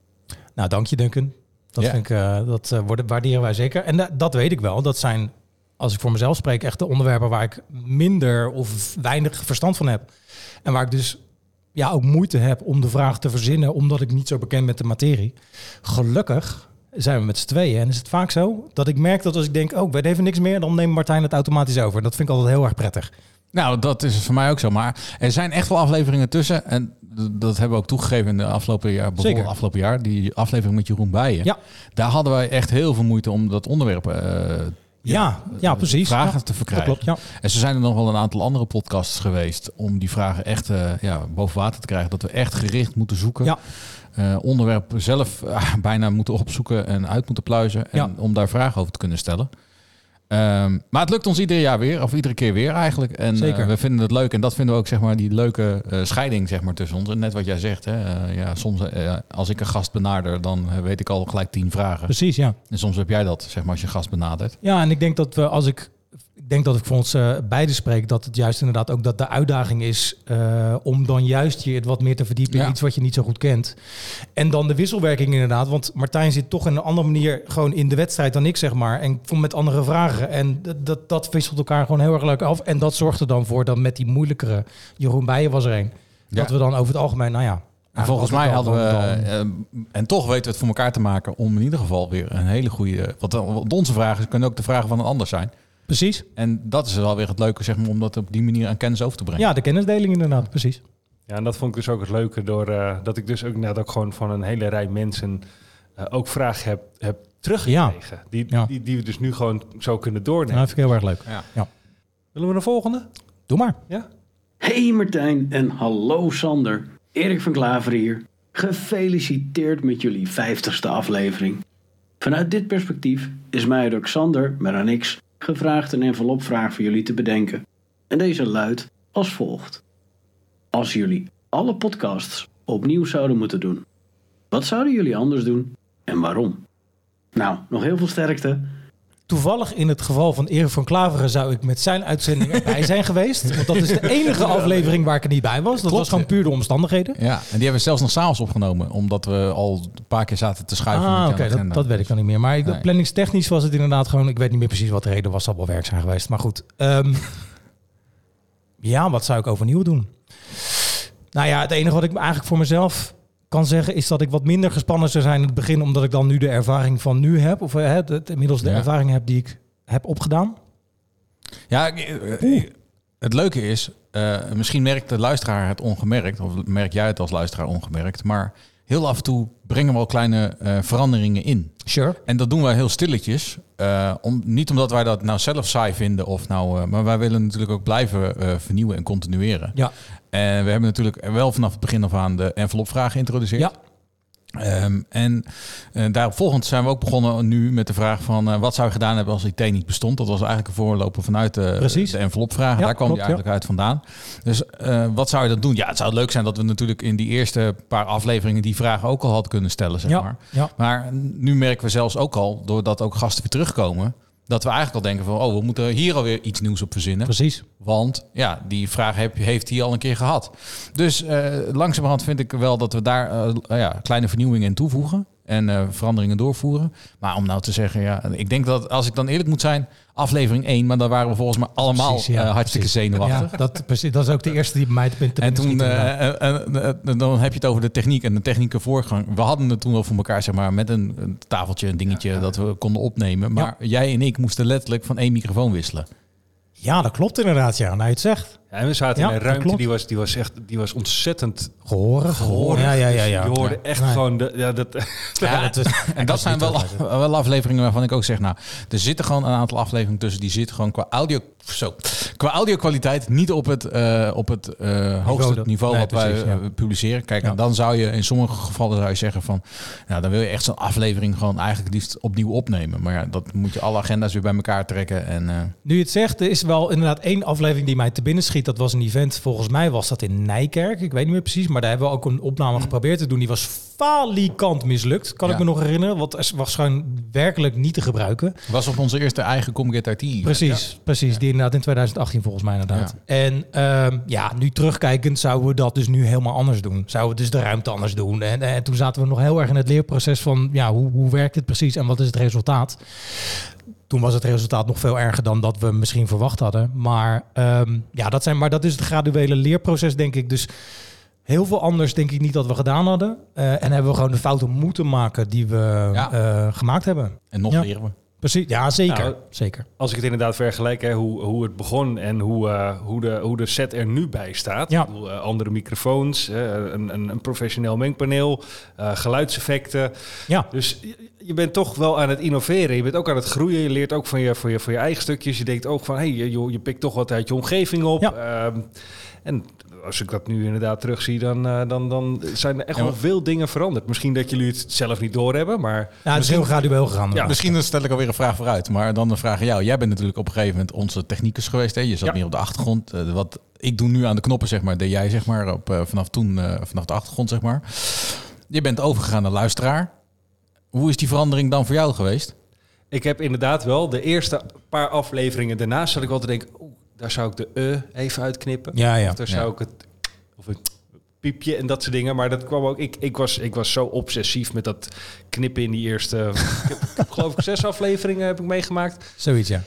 Nou, dank je Duncan. Dat, Ja. vind ik, eh, dat eh, worden- waarderen wij zeker. En da- dat weet ik wel. Dat zijn, als ik voor mezelf spreek, echt de onderwerpen waar ik minder of weinig verstand van heb. En waar ik dus ja, ook moeite heb om de vraag te verzinnen, omdat ik niet zo bekend ben met de materie. Gelukkig zijn we met z'n tweeën. En is het vaak zo dat ik merk dat als ik denk, oh, ik weet even niks meer, dan neemt Martijn het automatisch over. Dat vind ik altijd heel erg prettig. Nou, dat is voor mij ook zo. Maar er zijn echt wel afleveringen tussen. En dat hebben we ook toegegeven in de afgelopen jaar. Bijvoorbeeld Zeker. afgelopen jaar. Die aflevering met Jeroen Bijen. Ja. Daar hadden wij echt heel veel moeite om dat onderwerp... eh, Ja, ja, precies. Vragen Ja, te verkrijgen. klopt, ja. En zo zijn er nog wel een aantal andere podcasts geweest... om die vragen echt eh, ja, boven water te krijgen. Dat we echt gericht moeten zoeken. Ja. Eh, onderwerp zelf eh, bijna moeten opzoeken en uit moeten pluizen. En Ja. om daar vragen over te kunnen stellen. Ehm, maar het lukt ons ieder jaar weer, of iedere keer weer eigenlijk. En eh, Zeker. we vinden het leuk. En dat vinden we ook, zeg maar, die leuke eh, scheiding zeg maar, tussen ons. En net wat jij zegt, hè, eh, ja, soms als ik een gast benader, dan weet ik al gelijk tien vragen. Precies, ja. En soms heb jij dat, zeg maar, als je gast benadert. Ja, en ik denk dat we als ik. Ik denk dat ik voor ons eh, beiden spreek dat het juist inderdaad ook dat de uitdaging is eh, om dan juist je het wat meer te verdiepen in iets wat je niet zo goed kent. En dan de wisselwerking inderdaad, want Martijn zit toch in een andere manier gewoon in de wedstrijd dan ik zeg maar en komt met andere vragen en dat, dat, dat wisselt elkaar gewoon heel erg leuk af en dat zorgt er dan voor dat met die moeilijkere Jeroen Bijen was er een dat we dan over het algemeen, nou ja. En volgens mij hadden we, eh, en toch weten we het voor elkaar te maken om in ieder geval weer een hele goede. Want onze vragen kunnen ook de vragen van een ander zijn. Precies. En dat is wel weer het leuke, zeg maar, om dat op die manier aan kennis over te brengen. ja, de kennisdeling inderdaad, precies. Ja, en dat vond ik dus ook het leuke door eh, dat ik dus ook net ook gewoon van een hele rij mensen eh, ook vragen heb, heb teruggekregen. Die, Ja. Die, die we dus nu gewoon zo kunnen doornemen. Nou, dat vind ik heel erg leuk. Ja. Ja. Willen we een volgende? Doe maar. Ja. Hey Martijn en hallo Sander. Erik van Klaver hier. Gefeliciteerd met jullie 50ste aflevering. Vanuit dit perspectief is mij door Xander met een X gevraagd een envelopvraag voor jullie te bedenken. En deze luidt als volgt. Als jullie alle podcasts opnieuw zouden moeten doen, wat zouden jullie anders doen en waarom? Nou, nog heel veel sterkte. Toevallig in het geval van Erik van Klaveren zou ik met zijn uitzending erbij zijn geweest. Want dat is de enige aflevering waar ik er niet bij was. Dat Klopt, was gewoon puur de omstandigheden. Ja, en die hebben we zelfs nog s'avonds opgenomen, omdat we al een paar keer zaten te schuiven. Ah, oké, dat, dat weet ik dan niet meer. Maar ik- Nee. planningstechnisch was het inderdaad gewoon... Ik weet niet meer precies wat de reden was. zal wel werk zijn geweest. Maar goed. ehm, ja, wat zou ik overnieuw doen? Nou ja, het enige wat ik eigenlijk voor mezelf kan zeggen is dat ik wat minder gespannen zou zijn in het begin, omdat ik dan nu de ervaring van nu heb, of eh, het, het- inmiddels de Ja. ervaring heb die ik heb opgedaan. Ja, ik- eh, het leuke is, eh, misschien merkt de luisteraar het ongemerkt, of merk jij het als luisteraar ongemerkt, maar heel af en toe brengen we al kleine eh, veranderingen in. Sure. En dat doen wij heel stilletjes. eh, om, niet omdat wij dat nou zelf saai vinden, of nou, eh, maar wij willen natuurlijk ook blijven eh, vernieuwen en continueren. Ja. En we hebben natuurlijk wel vanaf het begin af aan de envelopvraag geïntroduceerd. Ja. Ehm, en eh daarop volgend zijn we ook begonnen nu met de vraag van eh, wat zou je gedaan hebben als IT niet bestond? Dat was eigenlijk een voorloper vanuit de, Precies. de envelopvraag. Ja, Daar kwam klopt, die eigenlijk uit vandaan. Dus eh, wat zou je dan doen? Ja, het zou leuk zijn dat we natuurlijk in die eerste paar afleveringen die vragen ook al hadden kunnen stellen, zeg Ja, maar. ja. Maar nu merken we zelfs ook al, doordat ook gasten weer terugkomen, dat we eigenlijk al denken van, oh, we moeten hier alweer iets nieuws op verzinnen. Precies. Want ja, die vraag heb, heeft hij al een keer gehad. Dus eh, langzamerhand vind ik wel dat we daar eh, ja, kleine vernieuwingen in toevoegen. En eh, veranderingen doorvoeren. Maar om nou te zeggen, ja, ik denk dat als ik dan eerlijk moet zijn, aflevering 1, maar daar waren we volgens mij allemaal Precies, ja, eh, hartstikke precies. zenuwachtig. Ja, dat, precies, dat is ook de eerste die bij mij te En toen eh, dan heb je het over de techniek en de technieke voorgang. We hadden het toen wel voor elkaar, zeg maar, met een, een tafeltje, een dingetje dat we konden opnemen. Maar jij en ik moesten letterlijk van één microfoon wisselen. Ja, dat klopt inderdaad, ja. Nou, je het zegt. Ja, en we zaten Ja, in een ruimte klopt. die was, die was echt die was ontzettend Gehorig. gehorig. Ja, ja, ja, ja. Dus je hoorde Ja. echt Nee. gewoon... De, ja, dat, Ja, dat en dat zijn wel, af- wel afleveringen waarvan ik ook zeg, nou, er zitten gewoon een aantal afleveringen tussen die zitten gewoon qua audio, zo, qua audio-kwaliteit niet op het, eh, op het eh, hoogste niveau nee, wat wij ja. eh, publiceren. Kijk, en dan zou je in sommige gevallen zou je zeggen van, nou, dan wil je echt zo'n aflevering gewoon eigenlijk liefst opnieuw opnemen. Maar ja, dat moet je alle agenda's weer bij elkaar trekken en. Nu je het zegt, er is wel inderdaad één aflevering die mij te binnen schiet. Dat was een event, volgens mij was dat in Nijkerk. Ik weet niet meer precies, maar daar hebben we ook een opname geprobeerd te doen. Die was falikant mislukt, kan Ja. ik me nog herinneren. Het was gewoon werkelijk niet te gebruiken. was op onze eerste eigen Comget IT. Precies, precies. Die inderdaad in 2018 volgens mij inderdaad. En ehm, ja, nu terugkijkend zouden we dat dus nu helemaal anders doen. Zouden we dus de ruimte anders doen. En, en toen zaten we nog heel erg in het leerproces van... ja, hoe, hoe werkt dit precies en wat is het resultaat? Toen was het resultaat nog veel erger dan dat we misschien verwacht hadden. Maar, ehm, ja, dat, zijn, maar dat is het graduele leerproces, denk ik. Dus heel veel anders denk ik niet dat we gedaan hadden. Eh, en hebben we gewoon de fouten moeten maken die we eh, gemaakt hebben. En nog Ja. leren we. Precies, ja, zeker. Nou, zeker. Als ik het inderdaad vergelijk, hè, hoe, hoe het begon en hoe, eh, hoe, de, hoe de set er nu bij staat. Ja. Bedoel, eh, andere microfoons, eh, een, een, een professioneel mengpaneel, geluidseffecten. Ja. Dus je, je bent toch wel aan het innoveren. Je bent ook aan het groeien. Je leert ook van je, van je, van je eigen stukjes. Je denkt ook van, hey, je, je- pikt toch wat uit je omgeving op. Ehm, en als ik dat nu inderdaad terugzie, dan, eh, dan, dan zijn er echt Ja, wel veel dingen veranderd. Misschien dat jullie het zelf niet doorhebben, maar... Ja, het is heel gradueel gegaan. Ja. Misschien dan stel ik alweer een vraag vooruit. Maar dan een vraag aan jou. Jij bent natuurlijk op een gegeven moment onze technicus geweest. Hè? Je zat Ja. meer op de achtergrond. Eh, wat ik doe nu aan de knoppen, zeg maar, deed jij zeg maar, op, eh, vanaf toen, eh, vanaf de achtergrond, zeg maar. Je bent overgegaan naar luisteraar. Hoe is die verandering dan voor jou geweest? Ik heb inderdaad wel de eerste paar afleveringen daarnaast zat ik wel te denken, daar zou ik de e even uitknippen. Ja, ja. Of daar zou ik het of een piepje en dat soort dingen. Maar dat kwam ook. Ik, ik, was, ik was zo obsessief met dat knippen in die eerste. ik, heb, ik heb geloof ik zes afleveringen heb ik meegemaakt. Zoiets, ja.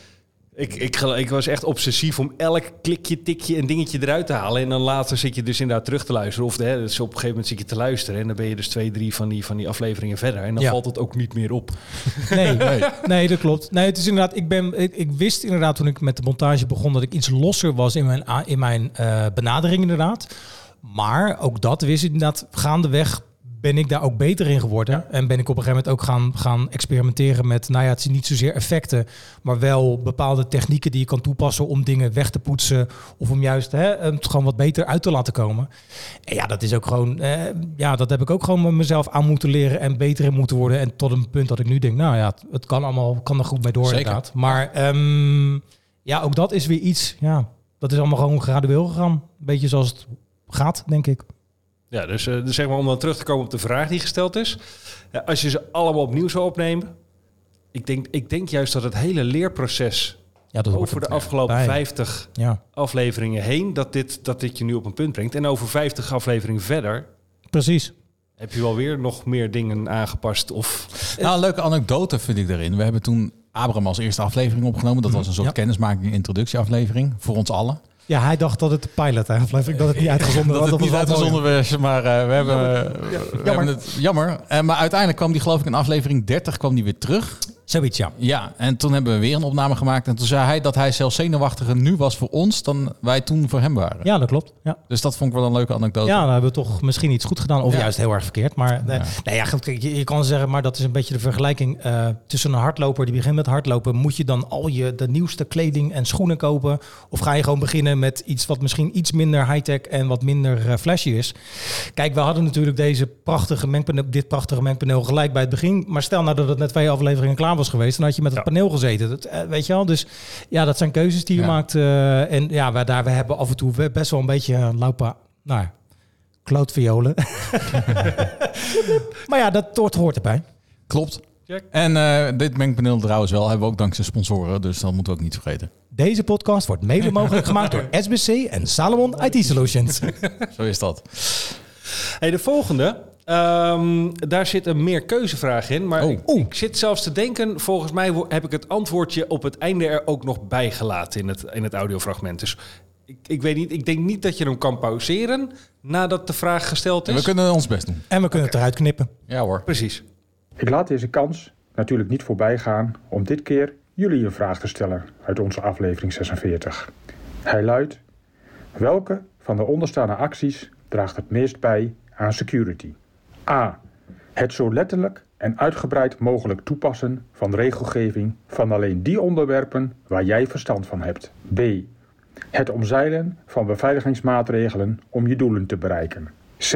Ik, ik, ik was echt obsessief om elk klikje, tikje en dingetje eruit te halen. En dan later zit je dus inderdaad terug te luisteren. Of hè, dus op een gegeven moment zit je te luisteren. En dan ben je dus twee, drie van die, van die afleveringen verder. En dan Ja. valt het ook niet meer op. Nee, nee. dat klopt. Nee, het is inderdaad, ik, ben, ik, ik wist inderdaad toen ik met de montage begon dat ik iets losser was in mijn, in mijn eh, benadering inderdaad. Maar ook dat wist ik inderdaad gaandeweg ben ik daar ook beter in geworden. En ben ik op een gegeven moment ook gaan, gaan experimenteren met, nou ja, het is niet zozeer effecten, maar wel bepaalde technieken die je kan toepassen om dingen weg te poetsen. Of om juist hè, het gewoon wat beter uit te laten komen. En ja, dat is ook gewoon, eh, ja, dat heb ik ook gewoon met mezelf aan moeten leren en beter in moeten worden. En tot een punt dat ik nu denk, nou ja, het, kan allemaal, kan er goed bij door Zeker. inderdaad. Maar ehm, ja, ook dat is weer iets, ja, dat is allemaal gewoon gradueel gegaan. Een beetje zoals het gaat, denk ik. Ja, dus, eh, dus zeg maar om dan terug te komen op de vraag die gesteld is. Ja, als je ze allemaal opnieuw zou opnemen. Ik denk, ik denk juist dat het hele leerproces Ja, dat over er de afgelopen bij. 50 Ja. afleveringen heen, dat dit, dat dit je nu op een punt brengt. En over 50 afleveringen verder Precies. heb je wel weer nog meer dingen aangepast. Of Nou, een leuke anekdote vind ik erin. We hebben toen Abraham als eerste aflevering opgenomen. Dat was een soort Ja. kennismaking, introductieaflevering voor ons allen. Ja, hij dacht dat het de pilot aflevering, dat het niet uitgezonden dat was. het niet uitgezonden was, maar eh, we hebben, Jammer. we hebben het jammer. Eh, maar uiteindelijk kwam die geloof ik in aflevering 30 kwam die weer terug. Zoiets, ja. Ja, en toen hebben we weer een opname gemaakt. En toen zei hij dat hij zelfs zenuwachtiger nu was voor ons dan wij toen voor hem waren. Ja, dat klopt. Ja. Dus dat vond ik wel een leuke anekdote. Ja, dan hebben we toch misschien iets goed gedaan. Of Ja. juist heel erg verkeerd. Maar eh, Ja. nee, ja, goed, je, je kan zeggen, maar dat is een beetje de vergelijking. eh, tussen een hardloper die begint met hardlopen. Moet je dan al je de nieuwste kleding en schoenen kopen? Of ga je gewoon beginnen met iets wat misschien iets minder high-tech en wat minder eh, flashy is? Kijk, we hadden natuurlijk deze prachtige mengpaneel, dit prachtige mengpaneel gelijk bij het begin. Maar stel nou dat het net twee afleveringen klaar was geweest. Dan had je met het paneel gezeten. Dat, eh, weet je wel? Dus ja, dat zijn keuzes die je Ja. maakt. eh, en ja, we, daar, we hebben af en toe we- best wel een beetje uh, laupa. Nou ja, klootviolen. maar ja, dat hoort, hoort erbij. Klopt. En eh, dit mengpaneel trouwens wel hebben we ook dankzij sponsoren. Dus dat moeten we ook niet vergeten. Deze podcast wordt mede mogelijk gemaakt door SBC en Salomon IT Solutions. Zo is dat. Hey, de volgende. Ehm, daar zit een meer keuzevraag in. Maar ik, ik zit zelfs te denken, volgens mij heb ik het antwoordje op het einde er ook nog bijgelaten in het, in het audiofragment. Dus ik, ik weet niet, ik denk niet dat je hem kan pauzeren nadat de vraag gesteld is. We kunnen ons best doen. En we kunnen het eruit knippen. Ja hoor. Precies. Ik laat deze kans natuurlijk niet voorbij gaan om dit keer jullie een vraag te stellen uit onze aflevering 46. Hij luidt: Welke van de onderstaande acties draagt het meest bij aan security? A. Het zo letterlijk en uitgebreid mogelijk toepassen van regelgeving van alleen die onderwerpen waar jij verstand van hebt. B. Het omzeilen van beveiligingsmaatregelen om je doelen te bereiken. C.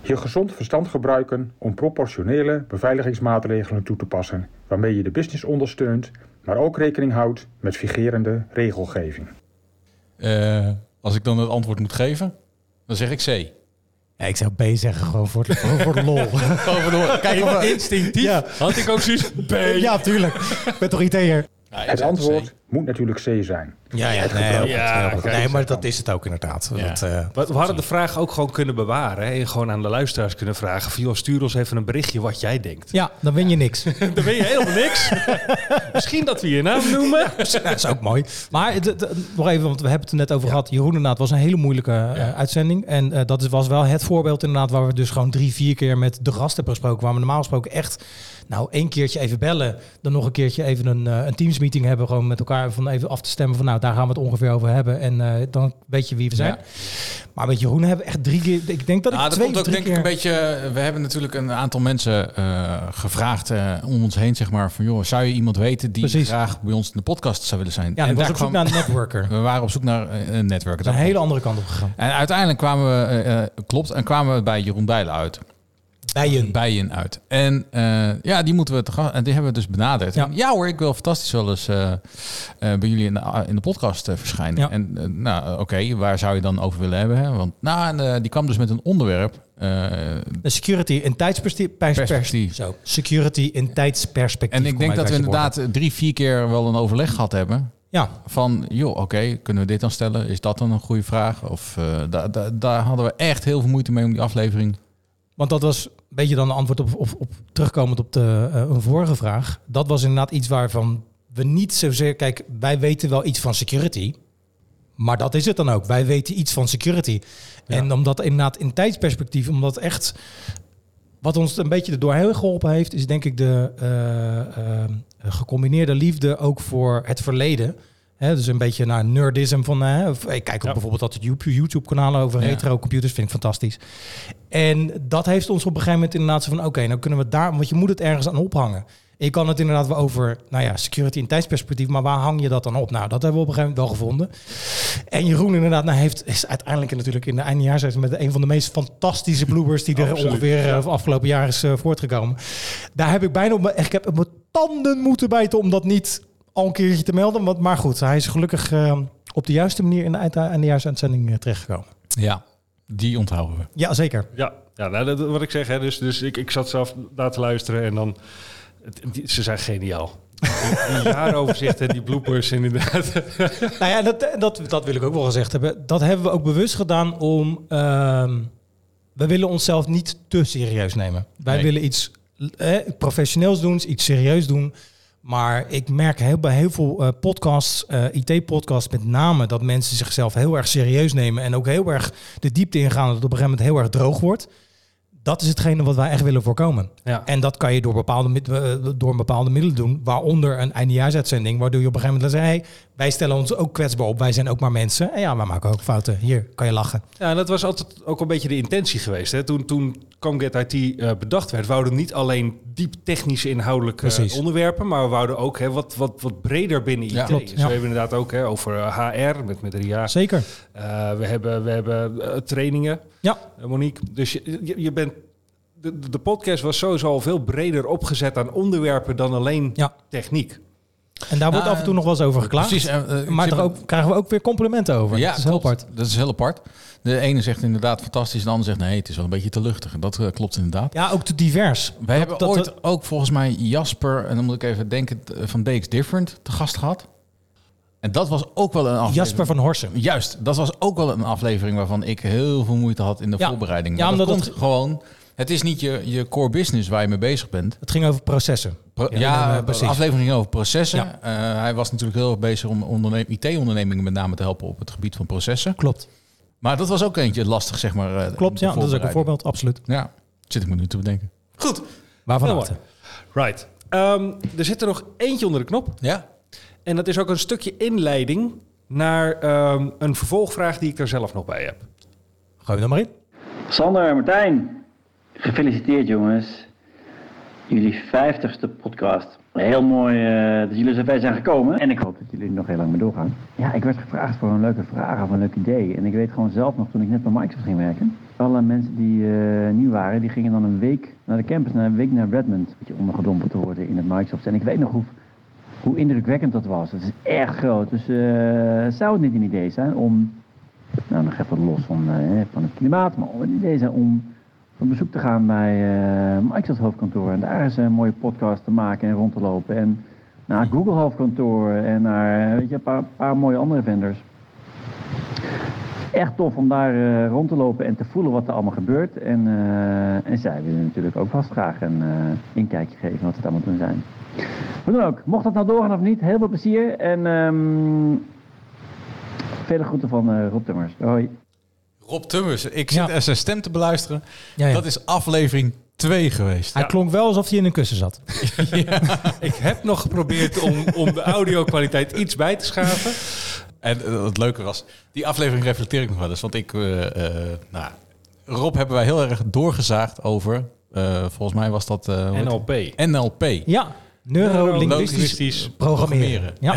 Je gezond verstand gebruiken om proportionele beveiligingsmaatregelen toe te passen, waarmee je de business ondersteunt, maar ook rekening houdt met vigerende regelgeving. Eh, als ik dan het antwoord moet geven, dan zeg ik C. Ja, ik zou B zeggen, gewoon voor, gewoon voor de lol. Gewoon voor de lol. Kijk of Instinctief Ja. had ik ook zoiets. B. Ja, tuurlijk. Ik ben toch IT'er? Het antwoord moet natuurlijk C zijn. Ja, ja, Het nee, Ja, nee, maar dat is het ook inderdaad. Dat, eh, We, we hadden de vraag ook gewoon kunnen bewaren. Hè, en gewoon aan de luisteraars kunnen vragen. Van, joh, stuur ons even een berichtje wat jij denkt. ja, dan win je niks. Dan ben je helemaal niks. Misschien dat we je naam noemen. dat is ook mooi. Maar nog even, want we hebben het er net over gehad. Jeroen inderdaad was een hele moeilijke eh, uitzending. En eh, dat is- was wel het voorbeeld inderdaad waar we dus gewoon drie, vier keer met de gast hebben gesproken. Waar we normaal gesproken echt, nou één keertje even bellen. Dan nog een keertje even een, een teams meeting hebben. Gewoon met elkaar van even af te stemmen van nou daar gaan we het ongeveer over hebben. En eh, dan weet je wie we zijn. Ja. Maar met Jeroen hebben we echt drie keer, ik denk dat ik Nou, dat twee komt ook drie denk ik keer... een beetje... We hebben natuurlijk een aantal mensen eh, gevraagd eh, om ons heen, zeg maar. Van, joh, zou je iemand weten die Precies. graag bij ons in de podcast zou willen zijn? Ja, ik was daar op zoek kwam- naar een networker. We waren op zoek naar eh, een netwerker. Dat een hele andere kant op gegaan. En uiteindelijk kwamen we, eh, eh, klopt, en kwamen we bij Jeroen Bijlen uit. Bijen. Bijen uit. En eh, ja, die moeten we te gaan. En die hebben we dus benaderd. Ja. Ja, hoor, ik wil fantastisch wel eens eh, eh, bij jullie in de, in de podcast verschijnen. Ja. En nou, oké, waar zou je dan over willen hebben? Hè? Want nou, en, die kwam dus met een onderwerp. De security in tijdsperspectief. Perspectief. Zo. Security in tijdsperspectief. en ik denk dat we inderdaad drie, vier keer wel een overleg gehad hebben. Ja. Van, joh, oké, kunnen we dit dan stellen? Is dat dan een goede vraag? Of daar da, daar hadden we echt heel veel moeite mee om die aflevering. Want dat was een beetje dan een antwoord op, op, op terugkomend op de, eh, een vorige vraag. Dat was inderdaad iets waarvan we niet zozeer... Kijk, wij weten wel iets van security. Maar dat is het dan ook. Wij weten iets van security. En omdat inderdaad in tijdsperspectief, omdat echt... Wat ons een beetje er doorheen geholpen heeft, is denk ik de eh, eh, gecombineerde liefde ook voor het verleden. Hè, dus een beetje naar nerdism van... hè, of, ik kijk ook bijvoorbeeld altijd YouTube- YouTube-kanalen over Ja. retro computers, vind ik fantastisch. En dat heeft ons op een gegeven moment inderdaad zo van... oké, nou kunnen we daar... want je moet het ergens aan ophangen. Je kan het inderdaad wel over, nou ja, security in tijdsperspectief... maar waar hang je dat dan op? Nou, dat hebben we op een gegeven moment wel gevonden. En Jeroen inderdaad nou heeft, is uiteindelijk natuurlijk in de eindejaars... met een van de meest fantastische bloopers... die er Absoluut, ongeveer ja. eh, afgelopen jaar is eh, voortgekomen. Daar heb ik bijna op ik heb op mijn tanden moeten bijten... om dat niet al een keertje te melden. Maar goed, hij is gelukkig eh, op de juiste manier... in de eind- eindejaarsuitzending eh, terechtgekomen. Ja, die onthouden we. Ja, zeker. Ja, ja nou, dat, wat ik zeg, hè, dus, dus ik, ik zat zelf daar te luisteren en dan... het- die- ze zijn geniaal. Die, jaaroverzichten, die bloopers inderdaad. Nou ja, dat, dat, dat wil ik ook wel gezegd hebben. Dat hebben we ook bewust gedaan om... ehm, we willen onszelf niet te serieus nemen. Wij Nee. willen iets eh, professioneels doen, iets serieus doen. Maar ik merk heel, bij heel veel eh, podcasts, eh, IT-podcasts met name, dat mensen zichzelf heel erg serieus nemen en ook heel erg de diepte ingaan dat het op een gegeven moment heel erg droog wordt. Dat is hetgene wat wij echt willen voorkomen. Ja. En dat kan je door bepaalde, eh, door bepaalde middelen doen, waaronder een eindejaarsuitzending, waardoor je op een gegeven moment zegt, hey, wij stellen ons ook kwetsbaar op, wij zijn ook maar mensen. En ja, wij maken ook fouten. Hier, kan je lachen. Ja, en dat was altijd ook een beetje de intentie geweest. Hè? Toen, toen ComGet IT eh, bedacht werd, wouden we niet alleen diep technische inhoudelijke eh, Precies. onderwerpen, maar we wouden ook hè, wat, wat, wat breder binnen IT. Ja, klopt, Dus ja. we hebben inderdaad ook hè, over eh, HR met, met Ria. Zeker. Eh, we hebben, we hebben eh, trainingen. Ja. Eh, Monique. Dus je, je, je bent. De, de podcast was sowieso al veel breder opgezet aan onderwerpen dan alleen techniek. En daar wordt Nou, af en toe nog wel eens over geklaagd. precies, eh, eh, maar er ook, krijgen we ook weer complimenten over. Ja, dat is heel apart. Dat is heel apart. De ene zegt inderdaad fantastisch, de ander zegt nee, het is wel een beetje te luchtig. En dat eh, klopt inderdaad. Ja, ook te divers. Wij Dat- hebben dat- ooit ook volgens mij Jasper, en dan moet ik even denken, t- van DX Different te gast gehad. En dat was ook wel een aflevering. Jasper van Horsen. Juist, dat was ook wel een aflevering waarvan ik heel veel moeite had in de Ja. voorbereiding. Ja, Maar dat omdat komt het- gewoon, het is niet je, je core business waar je mee bezig bent. Het ging over processen. Pro- Ja, ja, de precies. aflevering ging over processen. Ja. Eh, hij was natuurlijk heel erg bezig om onderne- IT-ondernemingen met name te helpen op het gebied van processen. Klopt. Maar dat was ook eentje lastig, zeg maar. eh, Klopt, ja. Dat is ook een voorbeeld, absoluut. Ja, zit ik me nu te bedenken. Goed. Waarvan mooi. Right. Ehm, er zit er nog eentje onder de knop. Ja. En dat is ook een stukje inleiding naar ehm, een vervolgvraag die ik er zelf nog bij heb. Gooi hem er maar in. Sander en Martijn, gefeliciteerd jongens. Jullie 50ste podcast. Heel mooi eh, dat jullie zover zijn gekomen. En ik hoop dat jullie nog heel lang mee doorgaan. Ja, ik werd gevraagd voor een leuke vraag of een leuk idee. En ik weet gewoon zelf nog toen ik net bij Microsoft ging werken. Alle mensen die eh, nieuw waren, die gingen dan een week naar de campus, naar een week naar Redmond. Beetje ondergedompeld te worden in het Microsoft. En ik weet nog hoe, hoe indrukwekkend dat was. Het is echt groot. Dus eh, zou het niet een idee zijn om nou, nog even los van, van het klimaat, maar om het idee zijn om op bezoek te gaan bij eh, Microsoft hoofdkantoor en daar eens een mooie podcast te maken en rond te lopen. En naar Google hoofdkantoor en naar weet je, een paar, mooie andere vendors. Echt tof om daar eh, rond te lopen en te voelen wat er allemaal gebeurt. En, eh, en zij willen natuurlijk ook vast graag een eh, inkijkje geven wat het allemaal doen zijn. Hoe dan ook, mocht dat nou doorgaan of niet, heel veel plezier en ehm, vele groeten van eh, Rob Tummers. Hoi. Rob Tummers, ik zit er zijn stem te beluisteren. Ja, ja. Dat is aflevering 2 geweest. Hij klonk wel alsof hij in een kussen zat. Ik heb nog geprobeerd om, om de audio-kwaliteit iets bij te schaven. En eh, het leuke was, die aflevering reflecteer ik nog wel eens. Want ik, eh, eh, nou, Rob hebben wij heel erg doorgezaagd over, eh, volgens mij was dat... eh, NLP. NLP. Ja, neurolinguistisch programmeren. Ja.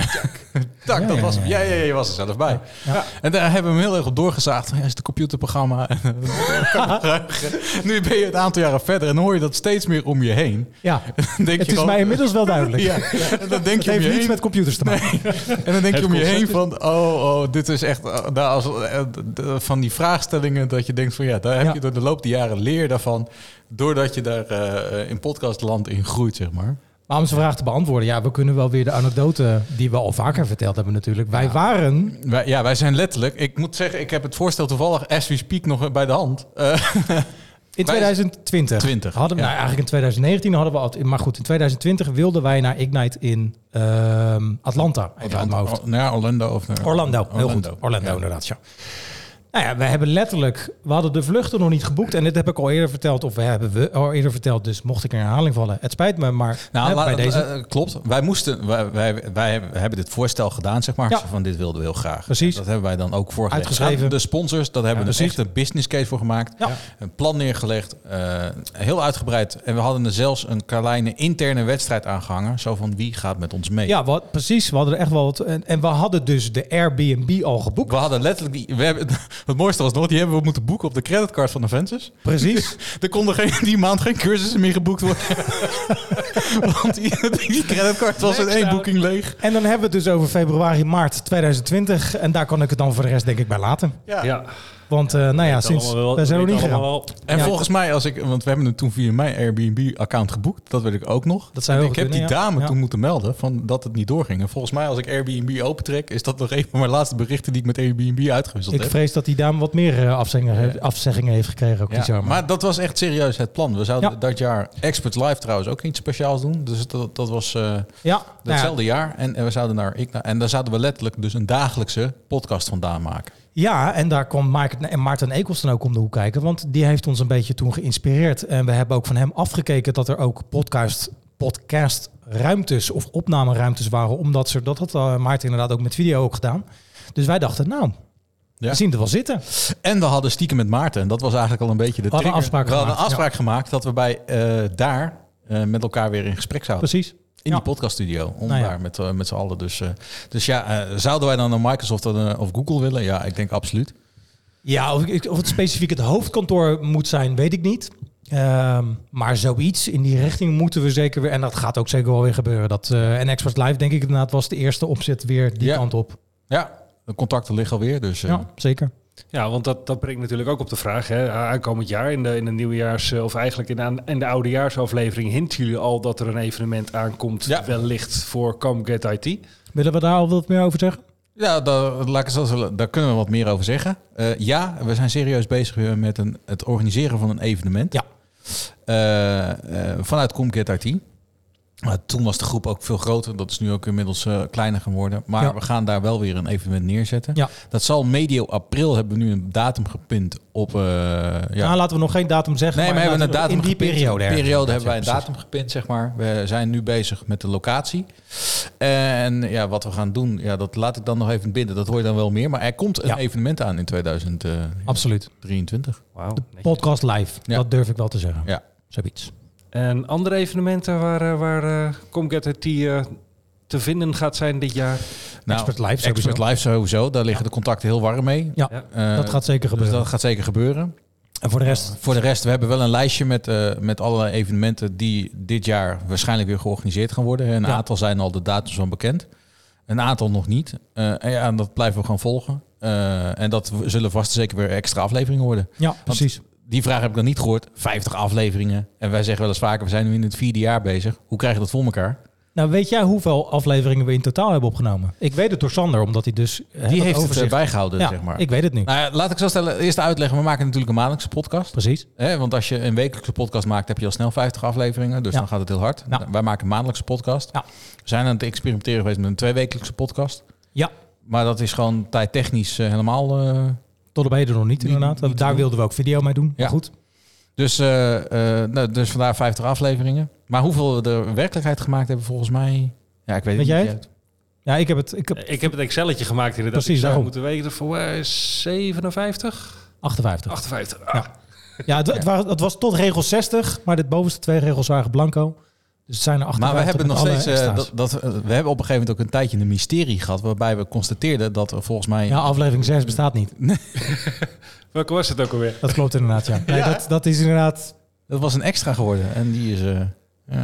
Tak, Ja, dat was hem. ja. Ja, ja, ja, je was er zelf bij. En daar hebben we hem heel erg op doorgezaagd. Ja, is het een computerprogramma? nu ben je het aantal jaren verder en hoor je dat steeds meer om je heen. Ja, denk het je is mij inmiddels wel duidelijk. Ja, en dan denk het je om heeft je niets heen. met computers te maken. En dan denk je Het om je heen van, oh, oh, dit is echt eh, nou, als, eh, van die vraagstellingen dat je denkt van ja, daar heb je door de loop der jaren leer daarvan, doordat je daar eh, in podcastland in groeit, zeg maar. Maar om zijn vraag te beantwoorden, ja, we kunnen wel weer de anekdote die we al vaker verteld hebben natuurlijk. Wij waren... Wij, ja, wij zijn letterlijk, ik moet zeggen, ik heb het voorstel toevallig as we speak nog bij de hand. Eh, In wij- 2020. 20, Hadden, we- ja. nou, eigenlijk in 2019 hadden we al... Maar goed, in 2020 wilden wij naar Ignite in ehm, Atlanta. Even uit mijn hoofd. Oh, ja, Orlando of naar- Orlando, heel Orlando. goed. Orlando Ja. inderdaad, ja. Nou ja, we hebben letterlijk... We hadden de vluchten nog niet geboekt. En dit heb ik al eerder verteld. Of we hebben we al eerder verteld. Dus mocht ik in herhaling vallen. Het spijt me, maar Nou, hè, la- bij deze... eh, klopt. Wij moesten, wij, wij, wij hebben dit voorstel gedaan, zeg maar. Ja. Van dit wilden we heel graag. Precies. Dat hebben wij dan ook voorgelegd. Uitgeschreven. De sponsors, dat hebben we Ja, een precies. echte business case voor gemaakt. Ja. Een plan neergelegd, eh, heel uitgebreid. En we hadden er zelfs een kleine interne wedstrijd aangehangen. Zo van wie gaat met ons mee. Ja, wat, precies. We hadden er echt wel wat... En, en we hadden dus de Airbnb al geboekt. We hadden letterlijk die. We hebben, het mooiste was nog, die hebben we moeten boeken op de creditcard van Aventus. Precies. er konden geen, die maand geen cursussen meer geboekt worden. Want die, die creditcard was in één boeking leeg. En dan hebben we het dus over februari, maart 2020. En daar kan ik het dan voor de rest denk ik bij laten. Ja. Ja. Want eh, nou ja, sinds wel- wij zijn nog niet gegaan. En Ja. volgens mij, als ik, want we hebben hem toen via mijn Airbnb-account geboekt, dat weet ik ook nog. Dat heel ik heb die dame Ja. toen moeten melden van dat het niet doorging. En volgens mij, als ik Airbnb opentrek, is dat nog een van mijn laatste berichten die ik met Airbnb uitgewisseld Ik heb. vrees dat die dame wat meer eh, afzeggingen, heeft- afzeggingen heeft gekregen ook Ja, die zomer. maar dat was echt serieus het plan. We zouden Ja. dat jaar Experts Live trouwens ook iets speciaals doen. Dus dat, dat was eh Ja, hetzelfde jaar. En, en we zouden naar ik en daar zouden we letterlijk dus een dagelijkse podcast vandaan maken. Ja, en daar kwam Maarten, en Maarten Ekels dan ook om de hoek kijken. Want die heeft ons een beetje toen geïnspireerd. En we hebben ook van hem afgekeken dat er ook podcast, podcast ruimtes of opnameruimtes waren. Omdat ze, dat had eh, Maarten inderdaad ook met video ook gedaan. Dus wij dachten, nou, we zien het wel zitten. En we hadden stiekem met Maarten, en dat was eigenlijk al een beetje de We hadden trigger. afspraak we hadden een afspraak gemaakt dat we bij eh, daar eh, met elkaar weer in gesprek zouden. Precies. In die podcaststudio. Om Nou ja. daar met, eh, met z'n allen. Dus, eh, dus ja, eh, zouden wij dan naar Microsoft of Google willen? Ja, ik denk absoluut. Ja, of, of het specifiek het hoofdkantoor moet zijn, weet ik niet. Ehm, maar zoiets in die richting moeten we zeker weer. En dat gaat ook zeker wel weer gebeuren. Dat, en Expert Live, denk ik inderdaad, was de eerste opzet weer die Ja. kant op. Ja, de contacten liggen alweer. Dus, Ja, zeker. Ja, want dat, dat brengt natuurlijk ook op de vraag. Hè, aankomend jaar in de, in de nieuwjaars, eh, of eigenlijk in, aan, in de oudejaarsaflevering, hinten jullie al dat er een evenement aankomt, wellicht voor Come Get IT. Willen we daar al wat meer over zeggen? Ja, daar, laat ik kunnen we wat meer over zeggen. Eh, ja, we zijn serieus bezig met een, het organiseren van een evenement. Ja. Eh, eh, vanuit Comcat IT. Maar toen was de groep ook veel groter. Dat is nu ook inmiddels eh, kleiner geworden. Maar Ja. we gaan daar wel weer een evenement neerzetten. Ja. Dat zal medio april hebben we nu een datum gepint op... eh, ja. Nou, laten we nog geen datum zeggen. Nee, maar, we hebben een datum in die gepint. periode. ergens. periode hebben wij een precies. datum gepint, zeg maar. We zijn nu bezig met de locatie. En ja, wat we gaan doen, ja, dat laat ik dan nog even binnen. Dat hoor je dan wel meer. Maar er komt een Ja. evenement aan in 2023. Absoluut. Wauw. Podcast live, Ja. dat durf ik wel te zeggen. Ja. Zoiets. En andere evenementen waar, eh, waar eh, Come Get IT eh, te vinden gaat zijn dit jaar? Nou, Expert Live sowieso. Expert Live sowieso. Daar liggen de contacten heel warm mee. Ja, dat gaat zeker gebeuren. Dus dat gaat zeker gebeuren. En voor de rest? Voor de rest, we hebben wel een lijstje met, eh, met allerlei evenementen die dit jaar waarschijnlijk weer georganiseerd gaan worden. Een Ja. aantal zijn al de datums van bekend. Een aantal nog niet. Eh, en ja, dat blijven we gewoon volgen. Eh, en dat zullen vast zeker weer extra afleveringen worden. Ja, Want precies. Die vraag heb ik dan niet gehoord. 50 afleveringen. En wij zeggen wel eens vaker, we zijn nu in het vierde jaar bezig. Hoe krijg je dat voor elkaar? Nou, weet jij hoeveel afleveringen we in totaal hebben opgenomen? Ik weet het door Sander, omdat hij dus... hè, Die heeft het overzicht- eh, bijgehouden, Ja, zeg maar. ik weet het nu. Nou laat ik zo stellen. Eerst uitleggen. We maken natuurlijk een maandelijkse podcast. Precies. Hè, want als je een wekelijkse podcast maakt, heb je al snel 50 afleveringen. Dus Ja. dan gaat het heel hard. Ja. Wij maken een maandelijkse podcast. Ja. We zijn aan het experimenteren geweest met een tweewekelijkse podcast. Ja. Maar dat is gewoon tijdtechnisch eh, helemaal... eh, Tot op heden nog niet, inderdaad. niet Daar wilden we ook video mee doen. Ja. Maar goed. Dus, eh, eh, nou, dus vandaar 50 afleveringen. Maar hoeveel we er werkelijkheid gemaakt hebben, volgens mij... Ja, ik weet, Weet het jij niet. het? Ja, ik heb het... Ik heb Ik heb het Excelletje gemaakt inderdaad. Precies, ik zou daarom. moeten weten voor mij 57? 58. 58. Ah. Ja, het, het, waren- het was tot regel 60, maar de bovenste twee regels waren blanco. Dus het zijn er 58 Maar we hebben nog steeds... eh, dat, dat, eh, we hebben op een gegeven moment ook een tijdje een mysterie gehad... waarbij we constateerden dat er volgens mij... Ja, aflevering 6 bestaat niet. Welke was het ook alweer? Dat klopt inderdaad, ja. Nee, Dat, dat is inderdaad... Dat was een extra geworden. En die is... eh, ja.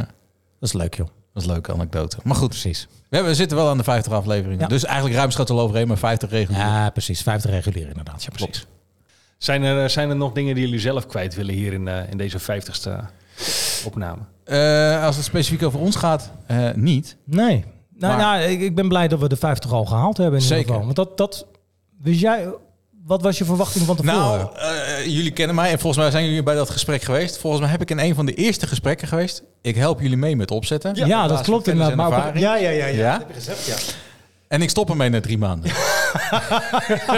Dat is leuk, joh. Dat is een leuke anekdote. Maar goed, precies. We, hebben, we zitten wel aan de 50 afleveringen. Ja. Dus eigenlijk ruimschat al overheen, maar 50 regels. Ja, precies. 50 regulier inderdaad. Ja, precies. Zijn er, zijn er nog dingen die jullie zelf kwijt willen hier in, eh, in deze 50ste opname? Eh, als het specifiek over ons gaat, eh, niet. Nee. Nou, Maar- nou, ik, ik ben blij dat we de 50 al gehaald hebben in Zeker. ieder geval. Want dat, dat... Wist jij... Wat was je verwachting van tevoren? Nou, eh, jullie kennen mij en volgens mij zijn jullie bij dat gesprek geweest. Volgens mij heb ik in een van de eerste gesprekken geweest. Ik help jullie mee met opzetten. ja, dat klopt inderdaad. Maar ja, ja, ja, ja. Ja? Dat heb je gezegd, ja. En ik stop ermee na drie maanden.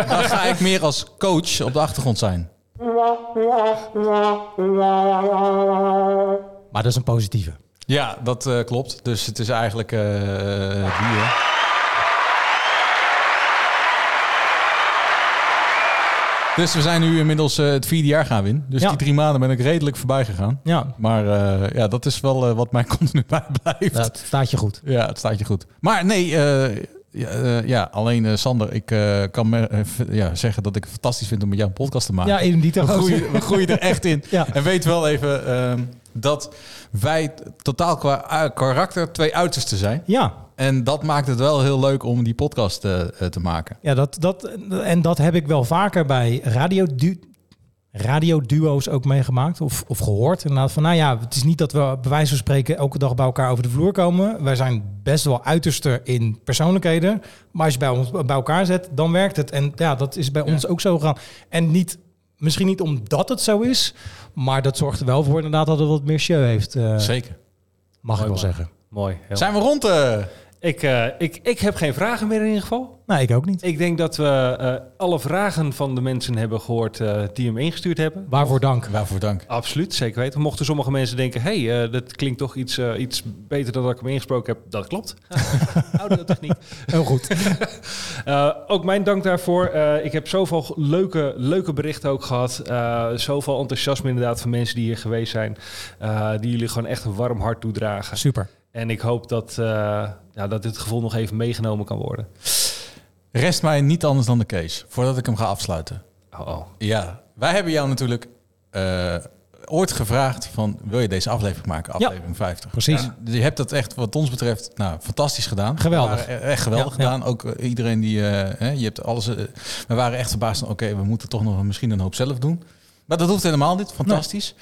Dan ga ik meer als coach op de achtergrond zijn. Maar dat is een positieve. Ja, dat eh, klopt. Dus het is eigenlijk eh die, hè. Dus we zijn nu inmiddels eh, het vierde jaar gaan in. Dus Ja. die drie maanden ben ik redelijk voorbij gegaan. Ja. Maar eh, ja, dat is wel wat mij continu bijblijft. Dat staat je goed. Ja, het staat je goed. Maar nee, eh, ja, eh, ja, alleen eh, Sander, ik eh, kan me, ja, zeggen dat ik het fantastisch vind om met jou een podcast te maken. Ja, in die we, groeien, we groeien er echt in. Ja. En weet wel even ehm, dat wij totaal qua karakter twee uitersten zijn. Ja. En dat maakt het wel heel leuk om die podcast eh, te maken. Ja, dat, dat, en dat heb ik wel vaker bij radio radioduo's ook meegemaakt of, of gehoord. Inderdaad van, nou ja, het is niet dat we bij wijze van spreken elke dag bij elkaar over de vloer komen. Wij zijn best wel uiterster in persoonlijkheden. Maar als je bij ons bij elkaar zet, dan werkt het. En ja, dat is bij ons ook zo gegaan. En niet, misschien niet omdat het zo is, maar dat zorgt er wel voor inderdaad dat het wat meer show heeft. eh, Zeker. Mag ik wel man. zeggen. Mooi. heel Zijn we rond? eh? Ik, eh, ik, ik heb geen vragen meer in ieder geval. Nee, ik ook niet. Ik denk dat we eh, alle vragen van de mensen hebben gehoord eh, die hem ingestuurd hebben. Waarvoor dank. Waarvoor dank. Absoluut, zeker weten. Mochten sommige mensen denken, hé, hey, eh, dat klinkt toch iets, iets beter dan dat ik hem ingesproken heb. Dat klopt. Audiotechniek. Heel goed. Eh, ook mijn dank daarvoor. Eh, ik heb zoveel leuke, leuke berichten ook gehad. Eh, zoveel enthousiasme inderdaad van mensen die hier geweest zijn. eh, die jullie gewoon echt een warm hart toedragen. Super. En ik hoop dat, eh, ja, dat dit gevoel nog even meegenomen kan worden. Rest mij niet anders dan de case, voordat ik hem ga afsluiten. Oh, Ja, wij hebben jou natuurlijk eh, ooit gevraagd van, wil je deze aflevering maken? Ja, Aflevering 50. precies. Je hebt dat echt, wat ons betreft, nou, fantastisch gedaan. Geweldig. We waren Echt geweldig Ja, gedaan. Ook eh, iedereen die, hè, je hebt alles, we waren echt verbaasd van, oké, we moeten toch nog misschien een hoop zelf doen. Maar dat hoeft helemaal niet, fantastisch.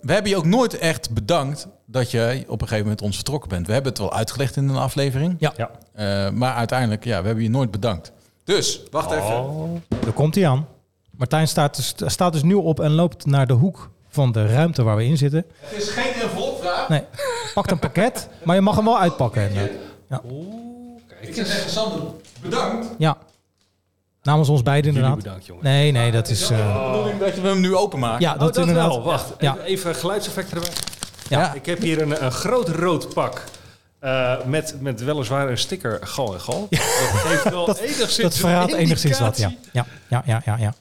We hebben je ook nooit echt bedankt dat je op een gegeven moment ons vertrokken bent. We hebben het wel uitgelegd in een aflevering. Ja. Eh, maar uiteindelijk, ja, we hebben je nooit bedankt. Dus, wacht even. Daar komt hij aan. Martijn staat dus, staat dus nu op en loopt naar de hoek van de ruimte waar we in zitten. Het is geen envelopvraag. Nee, pakt een pakket, maar je mag hem wel uitpakken. Ja. Ik zou zeggen, Sander, bedankt. ja. Namens ons beiden Jullie inderdaad. bedankt, jongens. Nee, nee, dat is... eh, bedoeling dat je hem nu openmaakt. Ja, Oh, dat, dat inderdaad. wel. Wacht, Ja. even, geluidseffecten erbij. Ja. Ik heb hier een, een groot rood pak. eh, met, met weliswaar een sticker gal en gal. Dat geeft wel dat, enigszins dat verraadt een enigszins wat, ja. Ja, ja, ja, ja. ja.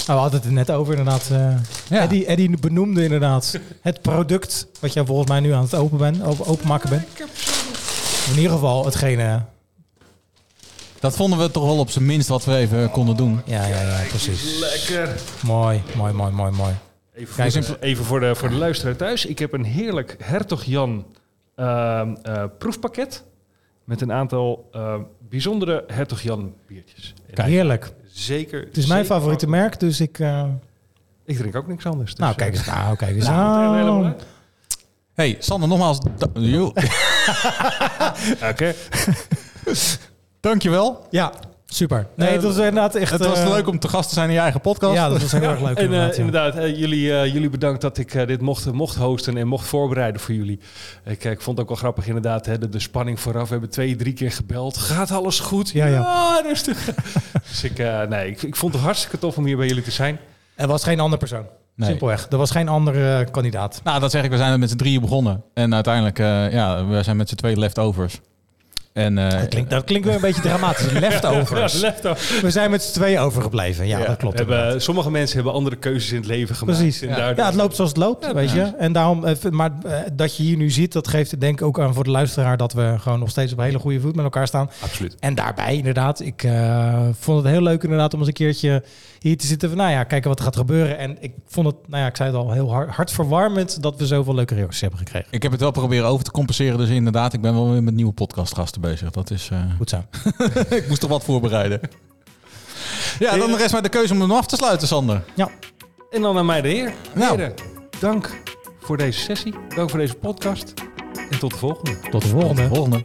Oh, we hadden het er net over inderdaad. eh Ja. Eddie, Eddie benoemde inderdaad het product wat jij volgens mij nu aan het open bent, open, openmaken bent. In ieder geval hetgene... Dat vonden we toch wel op zijn minst wat we even konden doen. Ja, ja, ja, precies. Lekker. Mooi, mooi, mooi, mooi, mooi. Even, Kijk voor, de, even voor, de, voor de luisteraar thuis. Ik heb een heerlijk Hertog Jan ehm, eh, proefpakket. Met een aantal eh, bijzondere Hertog Jan biertjes. Heerlijk. Zeker. Het is mijn favoriete van- merk, dus ik... eh, Ik drink ook niks anders. Dus, nou, eh, kijk eens. Nou, kijk eens. nou. Hey, Sander, nogmaals. yo. Dankjewel. Ja, super. Nee, het was inderdaad echt... Het was eh, leuk om te gast te zijn in je eigen podcast. Ja, dat was heel erg leuk En inderdaad. eh, ja. inderdaad, eh, jullie, eh, jullie bedankt dat ik eh, dit mocht, mocht hosten en mocht voorbereiden voor jullie. Ik, eh, ik vond het ook wel grappig inderdaad, hè, de, de spanning vooraf. We hebben twee, drie keer gebeld. Gaat alles goed? Ja, ja. rustig. dus ik, eh, nee, ik, ik vond het hartstikke tof om hier bij jullie te zijn. Er was geen andere persoon. Nee. Simpelweg. Er was geen andere eh, kandidaat. Nou, dat zeg ik. We zijn er met z'n drieën begonnen. En uiteindelijk, eh, ja, we zijn met z'n twee leftovers. En, eh, Dat klinkt, dat klinkt weer een beetje dramatisch. Leftovers. Ja, leftovers. We zijn met z'n tweeën overgebleven. Ja, dat klopt. We hebben, sommige mensen hebben andere keuzes in het leven gemaakt. Precies. En Ja. daardoor- het loopt zoals het loopt, Ja, weet je. En daarom, eh, maar eh, dat je hier nu ziet, dat geeft denk ik ook aan voor de luisteraar dat we gewoon nog steeds op hele goede voet met elkaar staan. Absoluut. En daarbij inderdaad, ik eh, vond het heel leuk inderdaad om eens een keertje hier te zitten van, nou ja, kijken wat er gaat gebeuren. En ik vond het, nou ja, ik zei het al, heel hard, hartverwarmend dat we zoveel leuke reacties hebben gekregen. ik heb het wel proberen over te compenseren. Dus inderdaad, ik ben wel weer met nieuwe podcastgasten bezig. Dat is... eh, Goed zo. ik moest toch wat voorbereiden. Ja, dan rest mij de keuze om hem af te sluiten, Sander. Ja. En dan aan mij de heer. Nou. Heren, dank voor deze sessie. Dank voor deze podcast. En tot de volgende. Tot de volgende. volgende.